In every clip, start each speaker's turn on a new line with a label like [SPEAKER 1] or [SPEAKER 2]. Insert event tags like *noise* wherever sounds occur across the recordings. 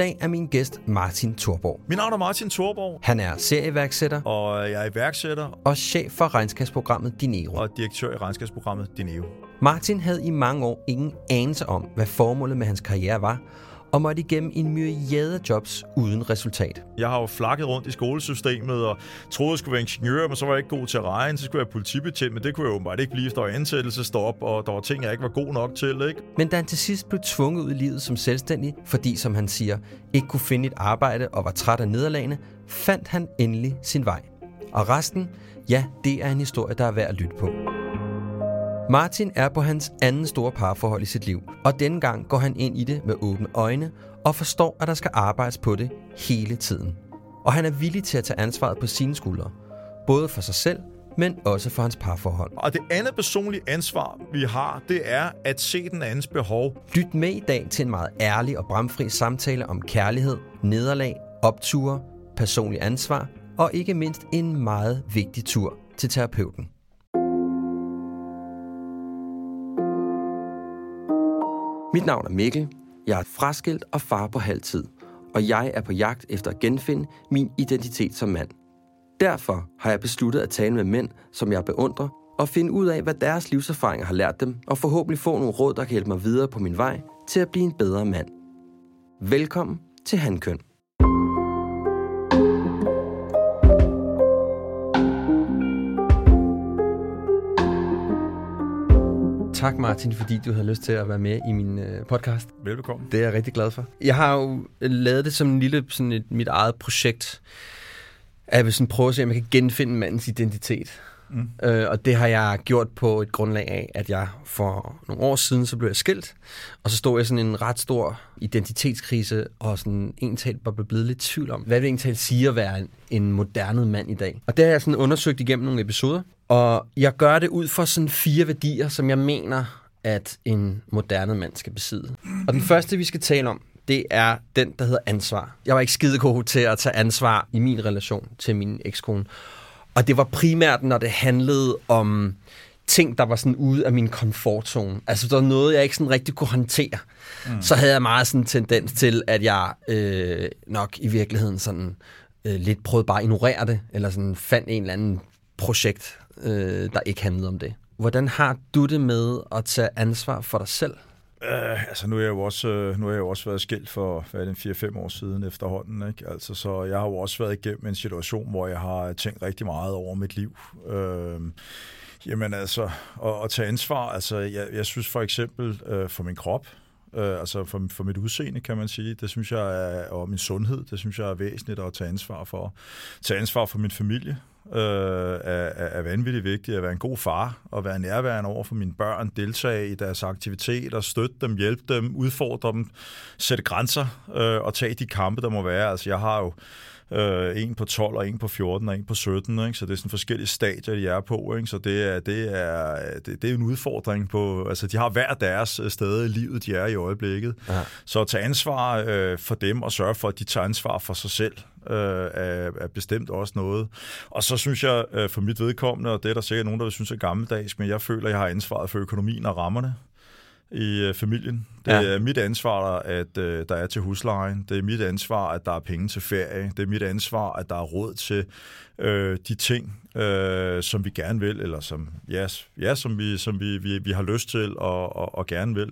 [SPEAKER 1] Dag er min gæst Martin Thorborg.
[SPEAKER 2] Mit navn er Martin Thorborg,
[SPEAKER 1] Han er serieværksætter
[SPEAKER 2] og jeg er iværksætter
[SPEAKER 1] og chef for regnskabsprogrammet Dinero.
[SPEAKER 2] og direktør i regnskabsprogrammet Dineo.
[SPEAKER 1] Martin havde i mange år ingen anelse om, hvad formålet med hans karriere var, og måtte igennem en myriade af jobs uden resultat.
[SPEAKER 2] Jeg har jo flakket rundt i skolesystemet og troede, jeg skulle være ingeniør, men så var jeg ikke god til at regne, så skulle jeg være politibetjent, men det kunne jeg åbenbart ikke blive, efter ansættelsestop, og der var ting, jeg ikke var god nok til, ikke?
[SPEAKER 1] Men da han til sidst blev tvunget ud i livet som selvstændig, fordi, som han siger, ikke kunne finde et arbejde og var træt af nederlagene, fandt han endelig sin vej. Og resten, ja, det er en historie, der er værd at lytte på. Martin er på hans anden store parforhold i sit liv, og denne gang går han ind i det med åbne øjne og forstår, at der skal arbejdes på det hele tiden. Og han er villig til at tage ansvaret på sine skuldre, både for sig selv, men også for hans parforhold.
[SPEAKER 2] Og det andet personlige ansvar, vi har, det er at se den andens behov.
[SPEAKER 1] Lyt med i dag til en meget ærlig og bramfri samtale om kærlighed, nederlag, opture, personlig ansvar og ikke mindst en meget vigtig tur til terapeuten. Mit navn er Mikkel. Jeg er fraskilt og far på halvtid, og jeg er på jagt efter at genfinde min identitet som mand. Derfor har jeg besluttet at tale med mænd, som jeg beundrer, og finde ud af, hvad deres livserfaringer har lært dem, og forhåbentlig få nogle råd, der kan hjælpe mig videre på min vej til at blive en bedre mand. Velkommen til Hankøn. Tak Martin, fordi du havde lyst til at være med i min øh, podcast.
[SPEAKER 2] Velbekomme.
[SPEAKER 1] Det er jeg rigtig glad for. Jeg har jo lavet det som en lille, sådan et, mit eget projekt. At jeg vil sådan prøve at se, om jeg kan genfinde mandens identitet. Mm. Øh, og det har jeg gjort på et grundlag af, at jeg for nogle år siden, så blev jeg skilt. Og så stod jeg sådan i en ret stor identitetskrise, og sådan en talt var blevet lidt tvivl om, hvad det talt sige at være en, en moderne mand i dag. Og det har jeg sådan undersøgt igennem nogle episoder. Og jeg gør det ud fra sådan fire værdier, som jeg mener, at en moderne mand skal besidde. Og den første, vi skal tale om, det er den, der hedder ansvar. Jeg var ikke skide god til at tage ansvar i min relation til min ekskone. Og det var primært, når det handlede om ting, der var sådan ude af min komfortzone. Altså, der var noget, jeg ikke sådan rigtig kunne håndtere. Mm. Så havde jeg meget sådan en tendens til, at jeg øh, nok i virkeligheden sådan øh, lidt prøvede bare at ignorere det, eller sådan fandt en eller anden projekt, øh, der ikke handlede om det. Hvordan har du det med at tage ansvar for dig selv?
[SPEAKER 2] Uh, altså nu har jeg jo også, øh, nu har jeg jo også været skilt for hvad er det, 4-5 år siden efterhånden. Ikke? Altså, så jeg har jo også været igennem en situation, hvor jeg har tænkt rigtig meget over mit liv. Uh, jamen altså, at, at tage ansvar. Altså, jeg, jeg synes for eksempel uh, for min krop, øh, altså for, for mit udseende, kan man sige, det synes jeg er, og min sundhed, det synes jeg er væsentligt at tage ansvar for. Tage ansvar for min familie, øh, er, er vanvittigt vigtigt at være en god far og være nærværende over for mine børn, deltage i deres aktiviteter, støtte dem, hjælpe dem, udfordre dem, sætte grænser øh, og tage de kampe, der må være. Altså jeg har jo øh, en på 12 og en på 14 og en på 17, ikke? så det er sådan forskellige stadier, de er på, ikke? så det er, det, er, det, det er en udfordring på, altså de har hver deres sted i livet, de er i øjeblikket. Ja. Så at tage ansvar øh, for dem og sørge for, at de tager ansvar for sig selv, øh, er, er bestemt også noget. Og så synes jeg øh, for mit vedkommende, og det er der sikkert nogen, der vil synes er gammeldags, men jeg føler, at jeg har ansvaret for økonomien og rammerne. I øh, familien. Det
[SPEAKER 1] Ja.
[SPEAKER 2] er mit ansvar, at øh, der er til huslejen. Det er mit ansvar, at der er penge til ferie. Det er mit ansvar, at der er råd til øh, de ting, øh, som vi gerne vil, eller som, ja, ja, som, vi, som vi, vi, vi har lyst til og, og, og gerne vil.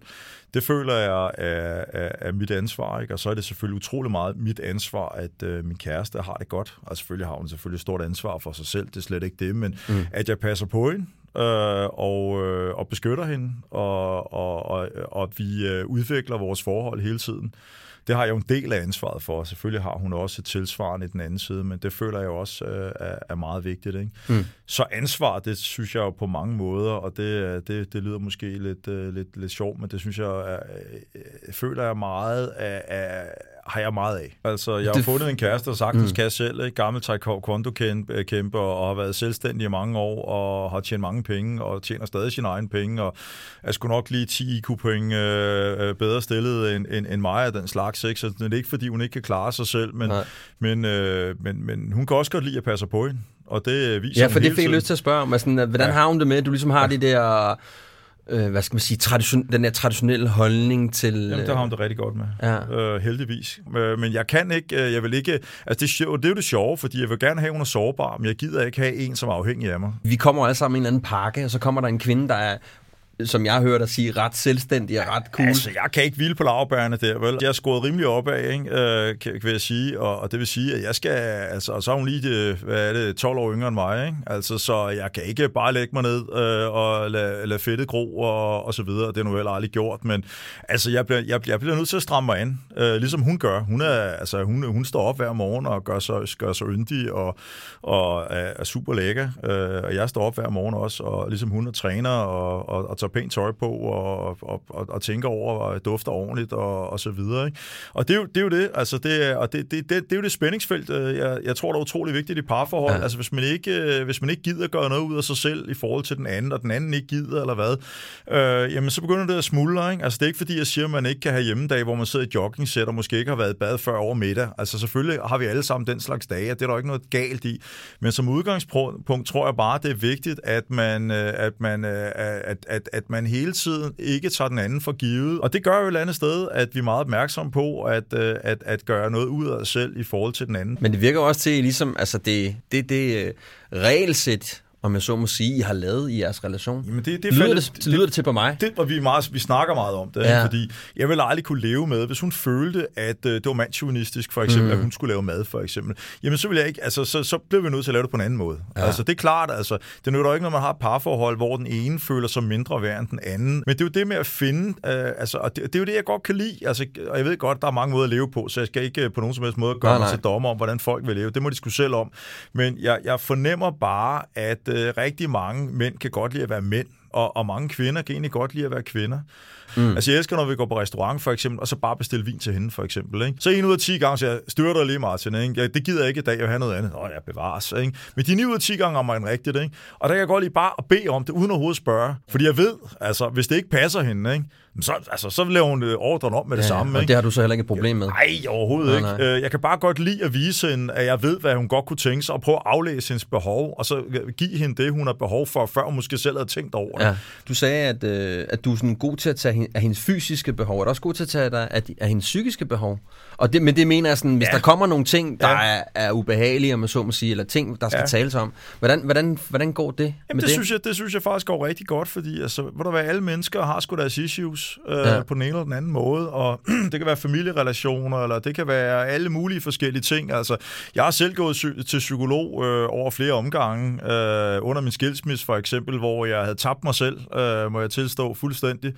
[SPEAKER 2] Det føler jeg er, er, er mit ansvar, ikke? og så er det selvfølgelig utrolig meget mit ansvar, at øh, min kæreste har det godt. Og selvfølgelig har hun selvfølgelig et stort ansvar for sig selv, det er slet ikke det, men mm. at jeg passer på hende, øh, og, øh, og beskytter hende, og, og, og, og vi øh, udvikler vores forhold hele tiden. Det har jeg jo en del af ansvaret for. Selvfølgelig har hun også et tilsvarende i den anden side, men det føler jeg også øh, er, er meget vigtigt. Ikke? Mm. Så ansvar, det synes jeg jo på mange måder, og det, det, det lyder måske lidt, øh, lidt, lidt sjovt, men det synes jeg, er, øh, føler jeg meget af, af, har jeg meget af. Altså, jeg har
[SPEAKER 1] Det-
[SPEAKER 2] fundet en kæreste, der sagtens mm. kan selv, ikke? gammel taekwondo-kæmper, og har været selvstændig i mange år, og har tjent mange penge, og tjener stadig sine egne penge, og er sgu nok lige 10 IQ-point øh, øh, bedre stillet end, end, end mig af den slags. Ikke? Så det er ikke, fordi hun ikke kan klare sig selv, men,
[SPEAKER 1] Nej.
[SPEAKER 2] men, øh, men, men hun kan også godt lide at passe på hende, og det viser
[SPEAKER 1] Ja, for det fik jeg lyst til at spørge om. Altså, hvordan
[SPEAKER 2] Ja.
[SPEAKER 1] har hun det med, at du ligesom har de der, øh, hvad skal man sige, tradition, den der traditionelle holdning til...
[SPEAKER 2] Jamen, der har hun det rigtig godt med.
[SPEAKER 1] Ja.
[SPEAKER 2] Øh, heldigvis. Øh, men jeg kan ikke, øh, jeg vil ikke, altså det, er det er jo det sjove, fordi jeg vil gerne have, at hun er sårbar, men jeg gider ikke have en, som er afhængig af mig.
[SPEAKER 1] Vi kommer alle sammen i en eller anden pakke, og så kommer der en kvinde, der er, som jeg har hørt dig sige, ret selvstændig og ret cool.
[SPEAKER 2] Altså, jeg kan ikke hvile på lavbærene der, vel? Jeg er skåret rimelig opad, ikke? Øh, kan, jeg sige, og, og det vil sige, at jeg skal, altså, og så er hun lige, øh, hvad er det, 12 år yngre end mig, ikke? Altså, så jeg kan ikke bare lægge mig ned øh, og lade, lade fedtet gro og, og så videre. Det er nu heller aldrig gjort, men altså, jeg bliver, jeg, jeg bliver nødt til at stramme mig an, øh, ligesom hun gør. Hun, er, altså, hun, hun står op hver morgen og gør sig, gør sig yndig og, og er, er super lækker. Øh, og jeg står op hver morgen også, og ligesom hun er træner og, og, og tager pænt tøj på og, og, og, og tænker over og dufter ordentligt og, og så videre. Ikke? Og det er, jo, det er jo det, altså det er, og det, det, det, det er jo det spændingsfelt, øh, jeg, jeg tror, der er utrolig vigtigt i parforhold. Ja. Altså hvis man, ikke, øh, hvis man ikke gider at gøre noget ud af sig selv i forhold til den anden, og den anden ikke gider eller hvad, øh, jamen så begynder det at smuldre. Ikke? Altså det er ikke fordi, jeg siger, at man ikke kan have hjemmedag, hvor man sidder i joggingsæt og måske ikke har været i bad før over middag. Altså selvfølgelig har vi alle sammen den slags dage, og det er der jo ikke noget galt i. Men som udgangspunkt tror jeg bare, det er vigtigt, at man, øh, at man, øh, at, at, at man hele tiden ikke tager den anden for givet. Og det gør jo et eller andet sted, at vi er meget opmærksomme på at, øh, at, at gøre noget ud af os selv i forhold til den anden.
[SPEAKER 1] Men det virker også til, ligesom, altså det, det, det øh, regelsæt, om jeg så må sige, I har lavet i jeres relation.
[SPEAKER 2] Jamen det, det,
[SPEAKER 1] lyder,
[SPEAKER 2] faldet-
[SPEAKER 1] det, lyder det til på mig.
[SPEAKER 2] det var vi meget, vi snakker meget om det,
[SPEAKER 1] Ja.
[SPEAKER 2] fordi jeg ville aldrig kunne leve med, hvis hun følte, at øh, det var mandsjuvenistisk, for eksempel, mm. at hun skulle lave mad, for eksempel. Jamen så ville jeg ikke, altså så, så blev vi nødt til at lave det på en anden måde. Ja. Altså det er klart, altså det nytter jo ikke, når man har et parforhold, hvor den ene føler sig mindre værd end den anden. Men det er jo det med at finde, øh, altså, og det, det, er jo det, jeg godt kan lide. Altså, og jeg ved godt, der er mange måder at leve på, så jeg skal ikke øh, på nogen som helst måde gøre
[SPEAKER 1] Nej,
[SPEAKER 2] mig
[SPEAKER 1] nej.
[SPEAKER 2] til dommer om, hvordan folk vil leve. Det må de sgu selv om. Men jeg, jeg fornemmer bare, at øh, rigtig mange mænd kan godt lide at være mænd, og, og mange kvinder kan egentlig godt lide at være kvinder. Mm. Altså jeg elsker, når vi går på restaurant for eksempel, og så bare bestille vin til hende for eksempel. Ikke? Så en ud af 10 gange siger jeg, styr dig lige Martin, ikke? Ja, det gider jeg ikke i dag, jeg vil have noget andet. Nå, jeg bevares. Ikke? Men de 9 ud af 10 gange rammer en rigtigt. Ikke? Og der kan jeg godt lige bare at bede om det, uden overhovedet at spørge. Fordi jeg ved, altså hvis det ikke passer hende, ikke? Så, altså, så laver hun øh, ordren om med det samme.
[SPEAKER 1] og
[SPEAKER 2] Ikke?
[SPEAKER 1] det har du så heller ikke et problem med.
[SPEAKER 2] Nej, overhovedet
[SPEAKER 1] Nej,
[SPEAKER 2] ikke. Øh, Jeg kan bare godt lide at vise hende, at jeg ved, hvad hun godt kunne tænke sig, og prøve at aflæse hendes behov, og så øh, give hende det, hun har behov for, før hun måske selv havde tænkt over det.
[SPEAKER 1] Ja. Du sagde, at, øh, at du er sådan god til at tage hen- af hendes fysiske behov. Er du også god til at tage dig af, af hendes psykiske behov? Og det, men det mener jeg sådan, hvis
[SPEAKER 2] Ja.
[SPEAKER 1] der kommer nogle ting, der
[SPEAKER 2] Ja.
[SPEAKER 1] er, er ubehagelige, om man så må sige, eller ting, der skal
[SPEAKER 2] Ja.
[SPEAKER 1] tales om, hvordan, hvordan, hvordan går det
[SPEAKER 2] Jamen,
[SPEAKER 1] med
[SPEAKER 2] det, Synes jeg, det synes jeg faktisk går rigtig godt, fordi altså, hvor der være alle mennesker har sgu deres issues øh,
[SPEAKER 1] Ja.
[SPEAKER 2] ja. på den ene eller den anden måde, og *clears throat* det kan være familierelationer, eller det kan være alle mulige forskellige ting. Altså, jeg har selv gået sy- til psykolog øh, over flere omgange, øh, under min skilsmisse for eksempel, hvor jeg havde tabt mig selv, øh, må jeg tilstå fuldstændig,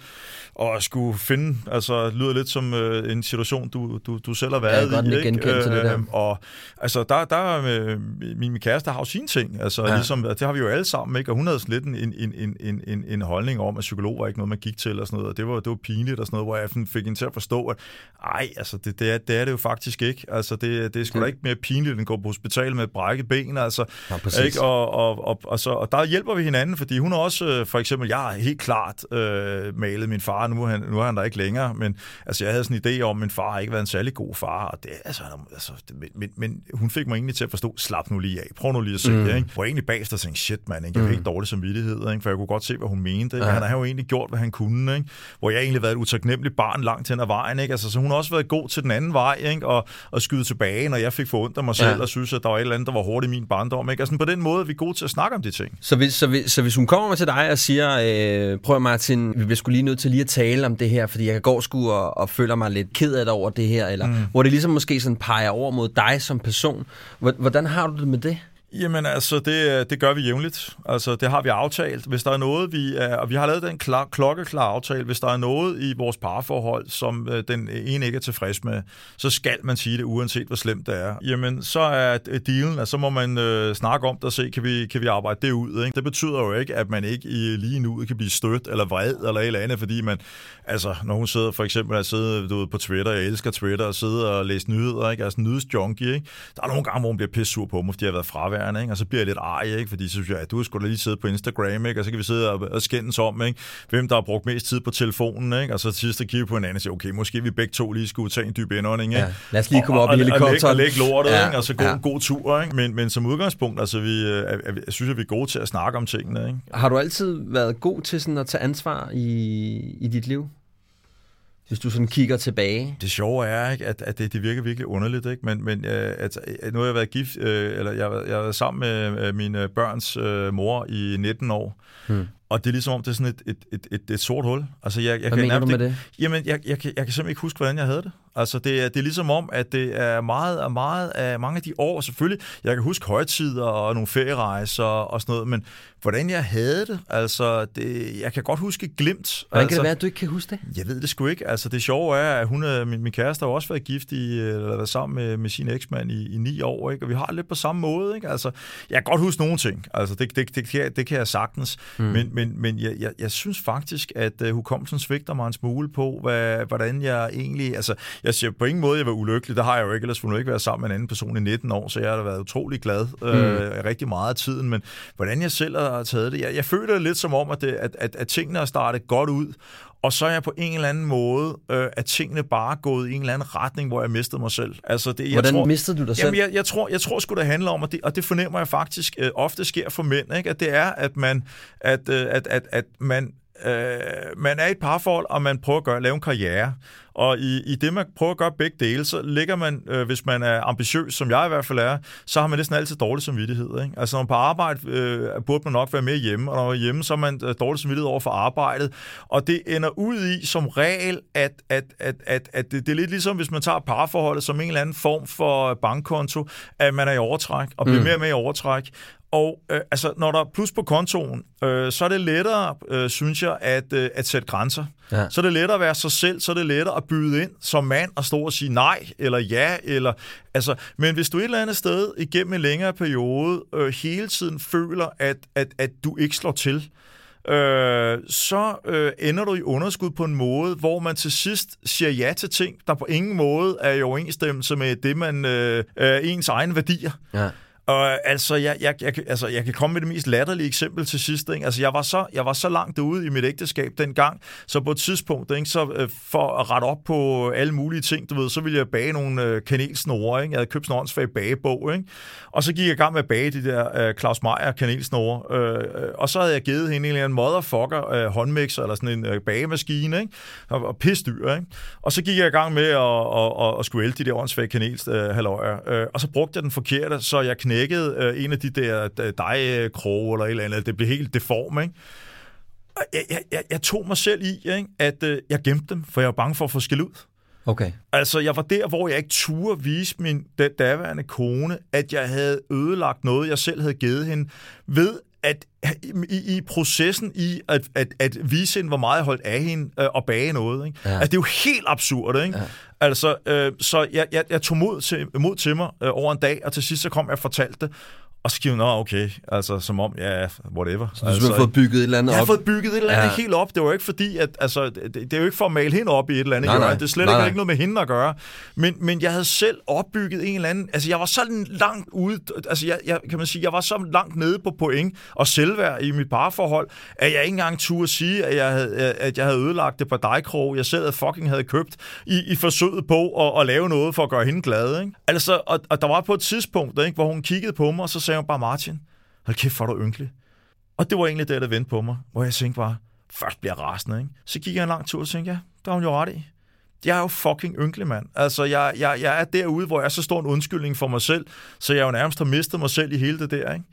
[SPEAKER 2] og skulle finde, altså det lyder lidt som øh, en situation, du, du, du selv har været
[SPEAKER 1] godt
[SPEAKER 2] i.
[SPEAKER 1] genkendelse til det der.
[SPEAKER 2] Og altså, der, der øh, min, min kæreste har jo sine ting, altså
[SPEAKER 1] Ja.
[SPEAKER 2] ja. ligesom, det har vi jo alle sammen, ikke? og hun havde sådan lidt en, en, en, en, en, en holdning om, at psykolog var ikke noget, man gik til, og sådan noget, og det var, det var pinligt og sådan noget, hvor jeg fik hende til at forstå, at ej, altså, det, det, er, det er det jo faktisk ikke. Altså, det, det er sgu da ikke mere pinligt, end at gå på hospital med et brækket ben, altså.
[SPEAKER 1] Ja, præcis.
[SPEAKER 2] Ikke? Og, og, og, og, så, og der hjælper vi hinanden, fordi hun har også, øh, for eksempel, jeg har helt klart øh, malet min far, nu er, han, nu er han der ikke længere, men altså, jeg havde sådan en idé om, at min far har ikke været en særlig god far, og det, altså, han altså det, men, men, hun fik mig egentlig til at forstå, slap nu lige af, prøv nu lige at se mm. det, ikke? Hvor egentlig bagefter tænkte, shit mand, ikke? jeg fik ikke dårlig samvittighed, ikke? for jeg kunne godt se, hvad hun mente, ikke?
[SPEAKER 1] Ja.
[SPEAKER 2] han har jo egentlig gjort, hvad han kunne, ikke? Hvor jeg egentlig har været et utaknemmeligt barn langt hen ad vejen. Ikke? Altså, så hun har også været god til den anden vej, ikke? Og, og skyde tilbage, når jeg fik forundret mig selv, ja. og synes, at der var et eller andet, der var hårdt i min barndom. Ikke? Altså, på den måde er vi gode til at snakke om de ting.
[SPEAKER 1] Så hvis, så hvis, så hvis hun kommer til dig og siger, øh, prøv Martin, vi bliver skulle lige nødt til lige at tale om det her, fordi jeg går sgu og, og føler mig lidt ked af det over det her, eller mm. hvor det ligesom måske sådan peger over mod dig som person. Hvordan har du det med det?
[SPEAKER 2] Jamen altså, det, det gør vi jævnligt. Altså, det har vi aftalt. Hvis der er noget, vi er, og vi har lavet den klar, klokkeklar aftale, hvis der er noget i vores parforhold, som øh, den ene ikke er tilfreds med, så skal man sige det, uanset hvor slemt det er. Jamen, så er øh, dealen, at så må man øh, snakke om det og se, kan vi, kan vi arbejde det ud. Ikke? Det betyder jo ikke, at man ikke i, lige nu kan blive stødt eller vred eller et eller andet, fordi man, altså, når hun sidder for eksempel at sidde du ved, på Twitter, jeg elsker Twitter, og sidder og læser nyheder, ikke? altså nyhedsjunkie, ikke? der er nogle gange, hvor hun bliver pisse sur på mig, fordi jeg har været fravær nærværende, ikke? og så bliver jeg lidt ej, ikke? fordi så synes jeg, at du skulle lige sidde på Instagram, ikke? og så kan vi sidde og, og skændes om, ikke? hvem der har brugt mest tid på telefonen, ikke? og så til sidst kigge på hinanden og sige, okay, måske vi begge to lige skulle tage en dyb indånding. Ikke? Ja,
[SPEAKER 1] lad os lige komme op og, i helikopteren.
[SPEAKER 2] Og, og, lægge lortet, ja, ikke? og så gå ja. en god tur. Ikke? Men, men som udgangspunkt, altså, vi, øh, er, er, jeg synes, at vi er gode til at snakke om tingene. Ikke?
[SPEAKER 1] Har du altid været god til sådan at tage ansvar i, i dit liv? Hvis du sådan kigger tilbage?
[SPEAKER 2] Det sjove er, ikke, at, at det, det virker virkelig underligt, ikke? men, men øh, at, at nu har jeg været gift, øh, eller jeg, jeg har været sammen med øh, mine børns øh, mor i 19 år, hmm. Og det er ligesom om, det er sådan et, et, et, et, et sort hul.
[SPEAKER 1] Altså, jeg, jeg Hvad kan mener du med det?
[SPEAKER 2] Jamen, jeg, jeg, jeg, jeg kan simpelthen ikke huske, hvordan jeg havde det. Altså, det er, det er ligesom om, at det er meget og meget af mange af de år, selvfølgelig, jeg kan huske højtider og nogle ferierejser og sådan noget, men hvordan jeg havde det, altså, det, jeg kan godt huske glimt.
[SPEAKER 1] Hvordan
[SPEAKER 2] altså,
[SPEAKER 1] kan det være, at du ikke kan huske det?
[SPEAKER 2] Jeg ved det sgu ikke. Altså, det sjove er, at hun, min, min kæreste har også været gift i, eller været sammen med, med sin eksmand i, i ni år, ikke? og vi har det lidt på samme måde. Ikke? Altså, jeg kan godt huske nogle ting. Altså, det, det, det, det, det kan jeg sagtens. Mm. Men, men, men jeg, jeg, jeg synes faktisk, at uh, hukommelsen svigter mig en smule på, hvad, hvordan jeg egentlig... Altså, jeg siger på ingen måde, jeg var ulykkelig. Det har jeg jo ikke, ellers ville jeg ikke være sammen med en anden person i 19 år, så jeg har været utrolig glad mm. øh, rigtig meget af tiden. Men hvordan jeg selv har taget det... Jeg, jeg føler lidt som om, at, det, at, at, at tingene har startet godt ud, og så er jeg på en eller anden måde, øh, at tingene bare gået i en eller anden retning, hvor jeg mistede mig selv.
[SPEAKER 1] Altså det, jeg Hvordan tror, mistede du dig selv?
[SPEAKER 2] Jamen, jeg, jeg, tror, jeg tror sgu, det handler om, at det, og det fornemmer jeg faktisk øh, ofte sker for mænd, ikke? at det er, at man, at, øh, at, at, at man øh, man er i et parforhold, og man prøver at gøre, lave en karriere. Og i, i det, man prøver at gøre begge dele, så ligger man, øh, hvis man er ambitiøs, som jeg i hvert fald er, så har man næsten altid dårlig samvittighed. Ikke? Altså når man på arbejde, øh, burde man nok være mere hjemme, og når man er hjemme, så har man øh, dårlig samvittighed over for arbejdet. Og det ender ud i som regel, at, at, at, at, at det, det er lidt ligesom, hvis man tager parforholdet som en eller anden form for bankkonto, at man er i overtræk, og bliver mm. mere og mere i overtræk. Og øh, altså, når der er plus på kontoen, øh, så er det lettere, øh, synes jeg, at, øh, at sætte grænser. Ja. Så er det lettere at være sig selv, så er det lettere at byde ind som mand og stå og sige nej eller ja. Eller, altså, men hvis du et eller andet sted igennem en længere periode øh, hele tiden føler, at, at, at du ikke slår til, øh, så øh, ender du i underskud på en måde, hvor man til sidst siger ja til ting, der på ingen måde er i overensstemmelse med det, man øh, ens egne værdier. Ja. Og altså, jeg, jeg, jeg, altså, jeg kan komme med det mest latterlige eksempel til sidst. Ikke? Altså, jeg var, så, jeg var så langt ude i mit ægteskab dengang, så på et tidspunkt, ikke, så øh, for at rette op på alle mulige ting, du ved, så ville jeg bage nogle øh, kanelsnore. Ikke? Jeg havde købt sådan en åndsfag bagebog. Ikke? Og så gik jeg i gang med at bage de der øh, Claus Meier kanelsnore. Øh, og så havde jeg givet hende en eller anden motherfucker øh, håndmixer, eller sådan en øh, bagemaskine, ikke? og, og pisdyr. Ikke? Og så gik jeg i gang med at, at, at, at skulle ælde de der åndsfag kanels øh, øh, og så brugte jeg den forkerte, så jeg knæ knækket øh, en af de der øh, dejkroge eller et eller andet. Det blev helt deform, ikke? Jeg, jeg, jeg, jeg tog mig selv i, ikke? at øh, jeg gemte dem, for jeg var bange for at få skæld ud.
[SPEAKER 1] Okay.
[SPEAKER 2] Altså, jeg var der, hvor jeg ikke turde vise min daværende kone, at jeg havde ødelagt noget, jeg selv havde givet hende, ved at i, i processen i at, at, at vise hende, hvor meget jeg holdt af hende øh, og bage noget. Ikke? Ja. Altså, det er jo helt absurd, ikke? Ja. Altså, øh, så jeg, jeg, jeg tog mod til, mod til mig øh, over en dag, og til sidst så kom jeg og fortalte det, og så skriver nå okay, altså som om, ja, whatever.
[SPEAKER 1] Så du
[SPEAKER 2] altså,
[SPEAKER 1] har fået bygget et eller andet op?
[SPEAKER 2] Jeg har fået bygget et eller andet ja. helt op. Det var ikke fordi, at, altså, det, det er jo ikke for at male hende op i et eller andet. Nej, nej. Det er slet nej, ikke, nej. ikke noget med hende at gøre. Men, men jeg havde selv opbygget en eller anden, altså jeg var så langt ude, altså jeg, jeg, kan man sige, jeg var så langt nede på point og selvværd i mit parforhold, at jeg ikke engang turde sige, at jeg havde, at jeg havde ødelagt det på dejkrog, jeg selv fucking havde købt i, i forsøget på at, at, lave noget for at gøre hende glad. Ikke? Altså, og, og der var på et tidspunkt, ikke, hvor hun kiggede på mig, og så sagde hun bare, Martin, hold kæft, hvor er du ynkelig. Og det var egentlig det, der vendte på mig, hvor jeg tænkte bare, først bliver rasende, ikke? Så gik jeg en lang tur og tænkte, ja, der har hun jo ret i. Jeg er jo fucking ynkelig, mand. Altså, jeg, jeg, jeg er derude, hvor jeg så står en undskyldning for mig selv, så jeg jo nærmest har mistet mig selv i hele det der, ikke?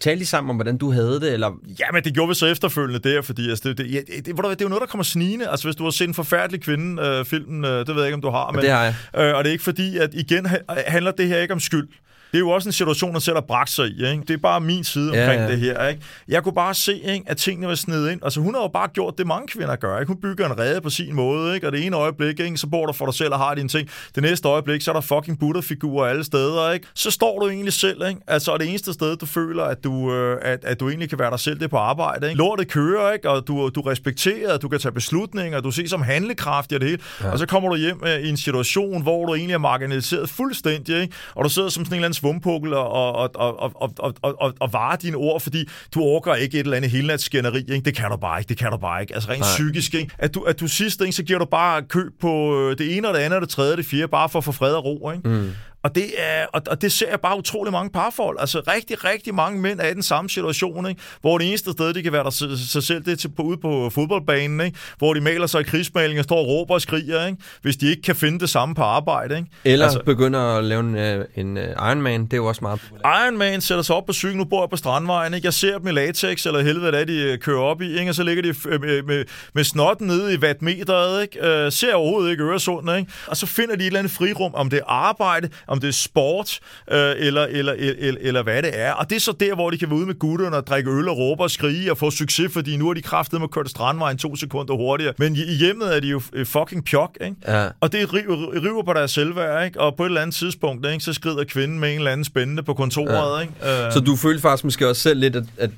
[SPEAKER 1] Talte de sammen om, hvordan du havde det? Eller?
[SPEAKER 2] Ja, men det gjorde vi så efterfølgende der, fordi altså, det, det, ja, det, det, det er jo noget, der kommer snigende. Altså, hvis du har set en forfærdelig kvinde, øh, filmen, øh, det ved jeg ikke, om du har. Men,
[SPEAKER 1] det har jeg.
[SPEAKER 2] Øh, og det er ikke fordi, at igen handler det her ikke om skyld. Det er jo også en situation, der selv har bragt sig i. Ikke? Det er bare min side omkring ja, ja. det her. Ikke? Jeg kunne bare se, ikke, at tingene var snedet ind. Altså, hun har jo bare gjort det, mange kvinder gør. Ikke? Hun bygger en rede på sin måde, ikke? og det ene øjeblik, ikke, så bor du for dig selv og har dine ting. Det næste øjeblik, så er der fucking Buddha-figurer alle steder. Ikke? Så står du egentlig selv. Ikke? Altså, og det eneste sted, du føler, at du, øh, at, at du egentlig kan være dig selv, det er på arbejde. Ikke? Lortet kører, ikke? og du, du respekterer, du kan tage beslutninger, du ser som handlekraftig og det hele. Ja. Og så kommer du hjem øh, i en situation, hvor du egentlig er marginaliseret fuldstændig, ikke? og du sidder som sådan en eller anden svumpukkel og og, og, og, og, og, og, vare dine ord, fordi du orker ikke et eller andet helnatsskænderi. Ikke? Det kan du bare ikke, det kan du bare ikke. Altså rent Nej. psykisk. Ikke? At, du, at du sidst, ikke, så giver du bare køb på øh, det ene og det andet og det tredje og det fjerde, bare for at få fred og ro. Ikke? Mm. Og det, er, og, og det ser jeg bare utrolig mange parforhold. Altså rigtig, rigtig mange mænd er i den samme situation, ikke? hvor det eneste sted, de kan være der sig selv, det er til, på, ude på fodboldbanen, ikke? hvor de maler sig i krigsmaling og står og råber og skriger, ikke? hvis de ikke kan finde det samme på arbejde. Ikke?
[SPEAKER 1] Eller altså, begynder at lave en, øh, en uh, Ironman, det er jo også meget
[SPEAKER 2] populært. Ironman sætter sig op på cyklen, nu bor jeg på Strandvejen, ikke? jeg ser dem i latex, eller helvede hvad de øh, kører op i, ikke? og så ligger de med, med, med snotten nede i wattmeteret, ikke? Uh, ser overhovedet ikke Øresund, ikke? og så finder de et eller andet frirum, om det er arbejde, om det er sport, øh, eller, eller, eller, eller hvad det er. Og det er så der, hvor de kan være ude med gutterne og drikke øl og råbe og skrige og få succes, fordi nu har de kraftet med at køre strandvejen to sekunder hurtigere. Men i, hjemmet er de jo øh, fucking pjok, ikke? Ja. Og det river, river på deres selvværd, ikke? Og på et eller andet tidspunkt, ikke? så skrider kvinden med en eller anden spændende på kontoret, ja. ikke?
[SPEAKER 1] Uh... Så du følte faktisk måske også selv lidt, at, at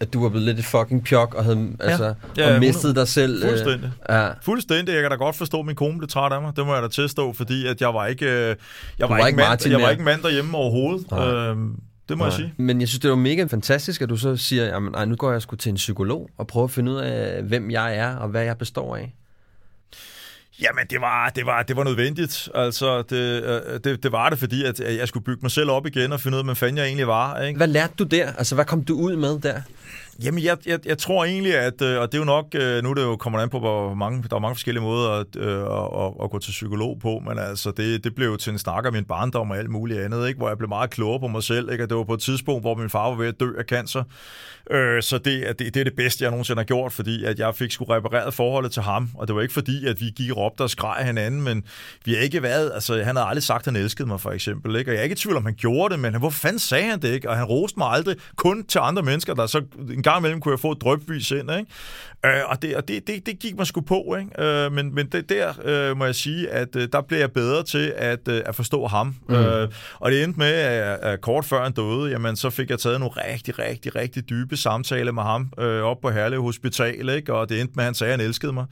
[SPEAKER 1] at du var blevet lidt et fucking pjok og havde ja. altså, ja, og mistet dig selv.
[SPEAKER 2] Øh, Fuldstændig. Øh, ja. Fuldstændig. Jeg kan da godt forstå, at min kone blev træt af mig. Det må jeg da tilstå, fordi at jeg var ikke, øh, jeg var, var ikke, mand, jeg var ikke mand derhjemme overhovedet. Øhm, det må Nej. jeg sige.
[SPEAKER 1] Men jeg synes, det var mega fantastisk, at du så siger, jamen, ej, nu går jeg sgu til en psykolog og prøver at finde ud af, hvem jeg er og hvad jeg består af.
[SPEAKER 2] Jamen, det var, det var, det var nødvendigt. Altså, det, øh, det, det var det, fordi at jeg skulle bygge mig selv op igen og finde ud af, hvem fanden jeg egentlig var. Ikke?
[SPEAKER 1] Hvad lærte du der? Altså, hvad kom du ud med der?
[SPEAKER 2] Jamen, jeg, jeg, jeg tror egentlig, at, øh, og det er jo nok, øh, nu er det jo kommer an på, hvor mange, der er mange forskellige måder at, at, at, at gå til psykolog på, men altså, det, det blev jo til en snak om min barndom og alt muligt andet, ikke? hvor jeg blev meget klogere på mig selv, ikke? og det var på et tidspunkt, hvor min far var ved at dø af cancer, øh, så det, det, det er det bedste, jeg nogensinde har gjort, fordi at jeg fik sgu repareret forholdet til ham, og det var ikke fordi, at vi gik og råbte og skreg hinanden, men vi har ikke været, altså han havde aldrig sagt, at han elskede mig for eksempel, ikke? og jeg er ikke i tvivl om, han gjorde det, men hvor fanden sagde han det ikke, og han roste mig aldrig kun til andre mennesker, der så en gang imellem kunne jeg få et drøbvis ind, ikke? Øh, og det, og det, det, det gik mig sgu på, ikke? Øh, men, men det, der øh, må jeg sige, at øh, der blev jeg bedre til at, øh, at forstå ham. Mm. Øh, og det endte med, at, at kort før han døde, jamen, så fik jeg taget nogle rigtig, rigtig, rigtig dybe samtaler med ham øh, op på Herlev Hospital, ikke? Og det endte med, at han sagde, at han elskede mig.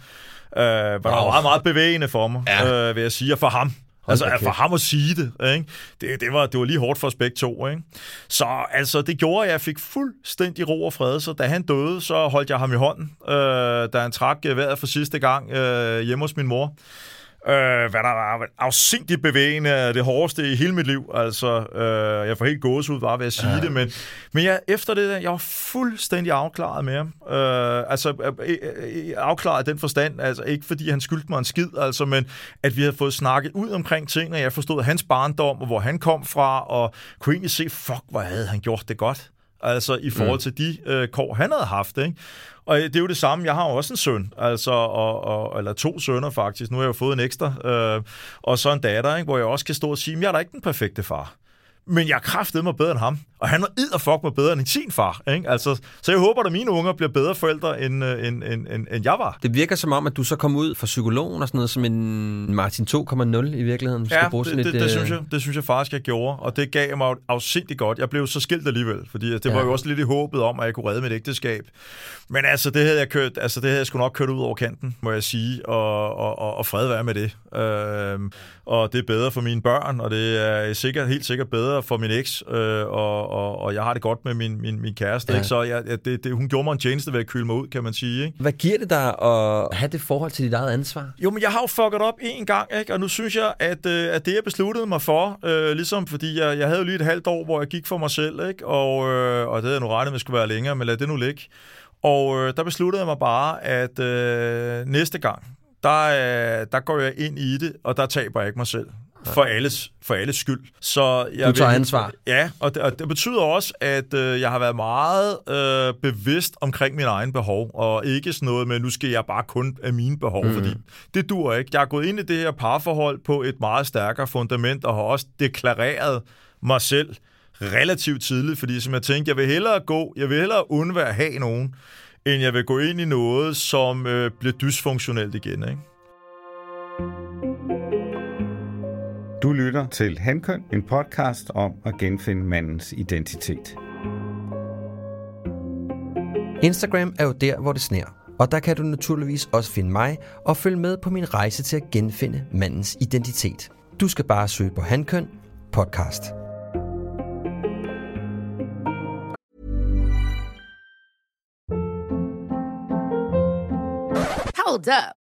[SPEAKER 2] Øh, var wow. der meget, meget bevægende for mig, ja. øh, vil jeg sige, og for ham. Altså, okay. for ham at sige det, ikke? Det, det, var, det var lige hårdt for os begge to. Ikke? Så altså, det gjorde, at jeg fik fuldstændig ro og fred. Så da han døde, så holdt jeg ham i hånden, øh, da han trak vejret for sidste gang øh, hjemme hos min mor. Øh, hvad der var afsindigt bevægende, det hårdeste i hele mit liv. Altså, øh, jeg får helt ud bare ved at sige ja. det, men, men jeg, efter det, jeg var fuldstændig afklaret med ham. Øh, altså, øh, øh, øh, afklaret den forstand, altså ikke fordi han skyldte mig en skid, altså, men at vi havde fået snakket ud omkring ting, og jeg forstod hans barndom, og hvor han kom fra, og kunne egentlig se, fuck, hvor havde han gjort det godt. Altså i forhold mm. til de øh, kår, han havde haft, ikke? Og det er jo det samme, jeg har også en søn, altså, og, og, eller to sønner faktisk, nu har jeg jo fået en ekstra, øh, og så en datter, ikke, hvor jeg også kan stå og sige, jeg er da ikke den perfekte far men jeg kræftede mig bedre end ham. Og han var fuck mig bedre end sin far. Ikke? Altså, så jeg håber, at mine unger bliver bedre forældre, end, øh, end, end, end, end jeg var.
[SPEAKER 1] Det virker som om, at du så kom ud fra psykologen og sådan noget som en Martin 2,0 i virkeligheden.
[SPEAKER 2] Ja, skal bruge sådan det, et, det, det, øh... synes jeg, det synes jeg faktisk, jeg gjorde. Og det gav mig afsindigt godt. Jeg blev så skilt alligevel, fordi det ja. var jo også lidt i håbet om, at jeg kunne redde mit ægteskab. Men altså, det havde jeg, kørt, altså, det havde jeg sgu nok kørt ud over kanten, må jeg sige, og, og, og, og fred være med det. Øhm, og det er bedre for mine børn, og det er sikkert, helt sikkert bedre for min eks, øh, og, og, og jeg har det godt med min, min, min kæreste. Ja. Ikke? Så jeg, det, det, hun gjorde mig en tjeneste ved at køle mig ud, kan man sige. Ikke?
[SPEAKER 1] Hvad giver det dig at have det forhold til dit eget ansvar?
[SPEAKER 2] Jo, men jeg har jo fucket op en gang, ikke? og nu synes jeg, at, øh, at det jeg besluttede mig for, øh, ligesom fordi jeg, jeg havde jo lige et halvt år, hvor jeg gik for mig selv, ikke? Og, øh, og det havde jeg nu regnet med skulle være længere, men lad det nu ligge. Og øh, der besluttede jeg mig bare, at øh, næste gang, der, øh, der går jeg ind i det, og der taber jeg ikke mig selv for alles, for alles skyld. Så jeg
[SPEAKER 1] Du tager
[SPEAKER 2] vil,
[SPEAKER 1] ansvar.
[SPEAKER 2] Ja, og det, og det betyder også, at øh, jeg har været meget øh, bevidst omkring mine egne behov, og ikke sådan noget med, nu skal jeg bare kun af mine behov, mm. fordi det dur ikke. Jeg har gået ind i det her parforhold på et meget stærkere fundament, og har også deklareret mig selv relativt tidligt, fordi som jeg tænkte, jeg vil hellere gå, jeg vil hellere undvære at have nogen, end jeg vil gå ind i noget, som øh, bliver dysfunktionelt igen, ikke?
[SPEAKER 3] Du lytter til Hankøn, en podcast om at genfinde mandens identitet.
[SPEAKER 1] Instagram er jo der, hvor det sner. Og der kan du naturligvis også finde mig og følge med på min rejse til at genfinde mandens identitet. Du skal bare søge på Hankøn podcast.
[SPEAKER 4] Hold up.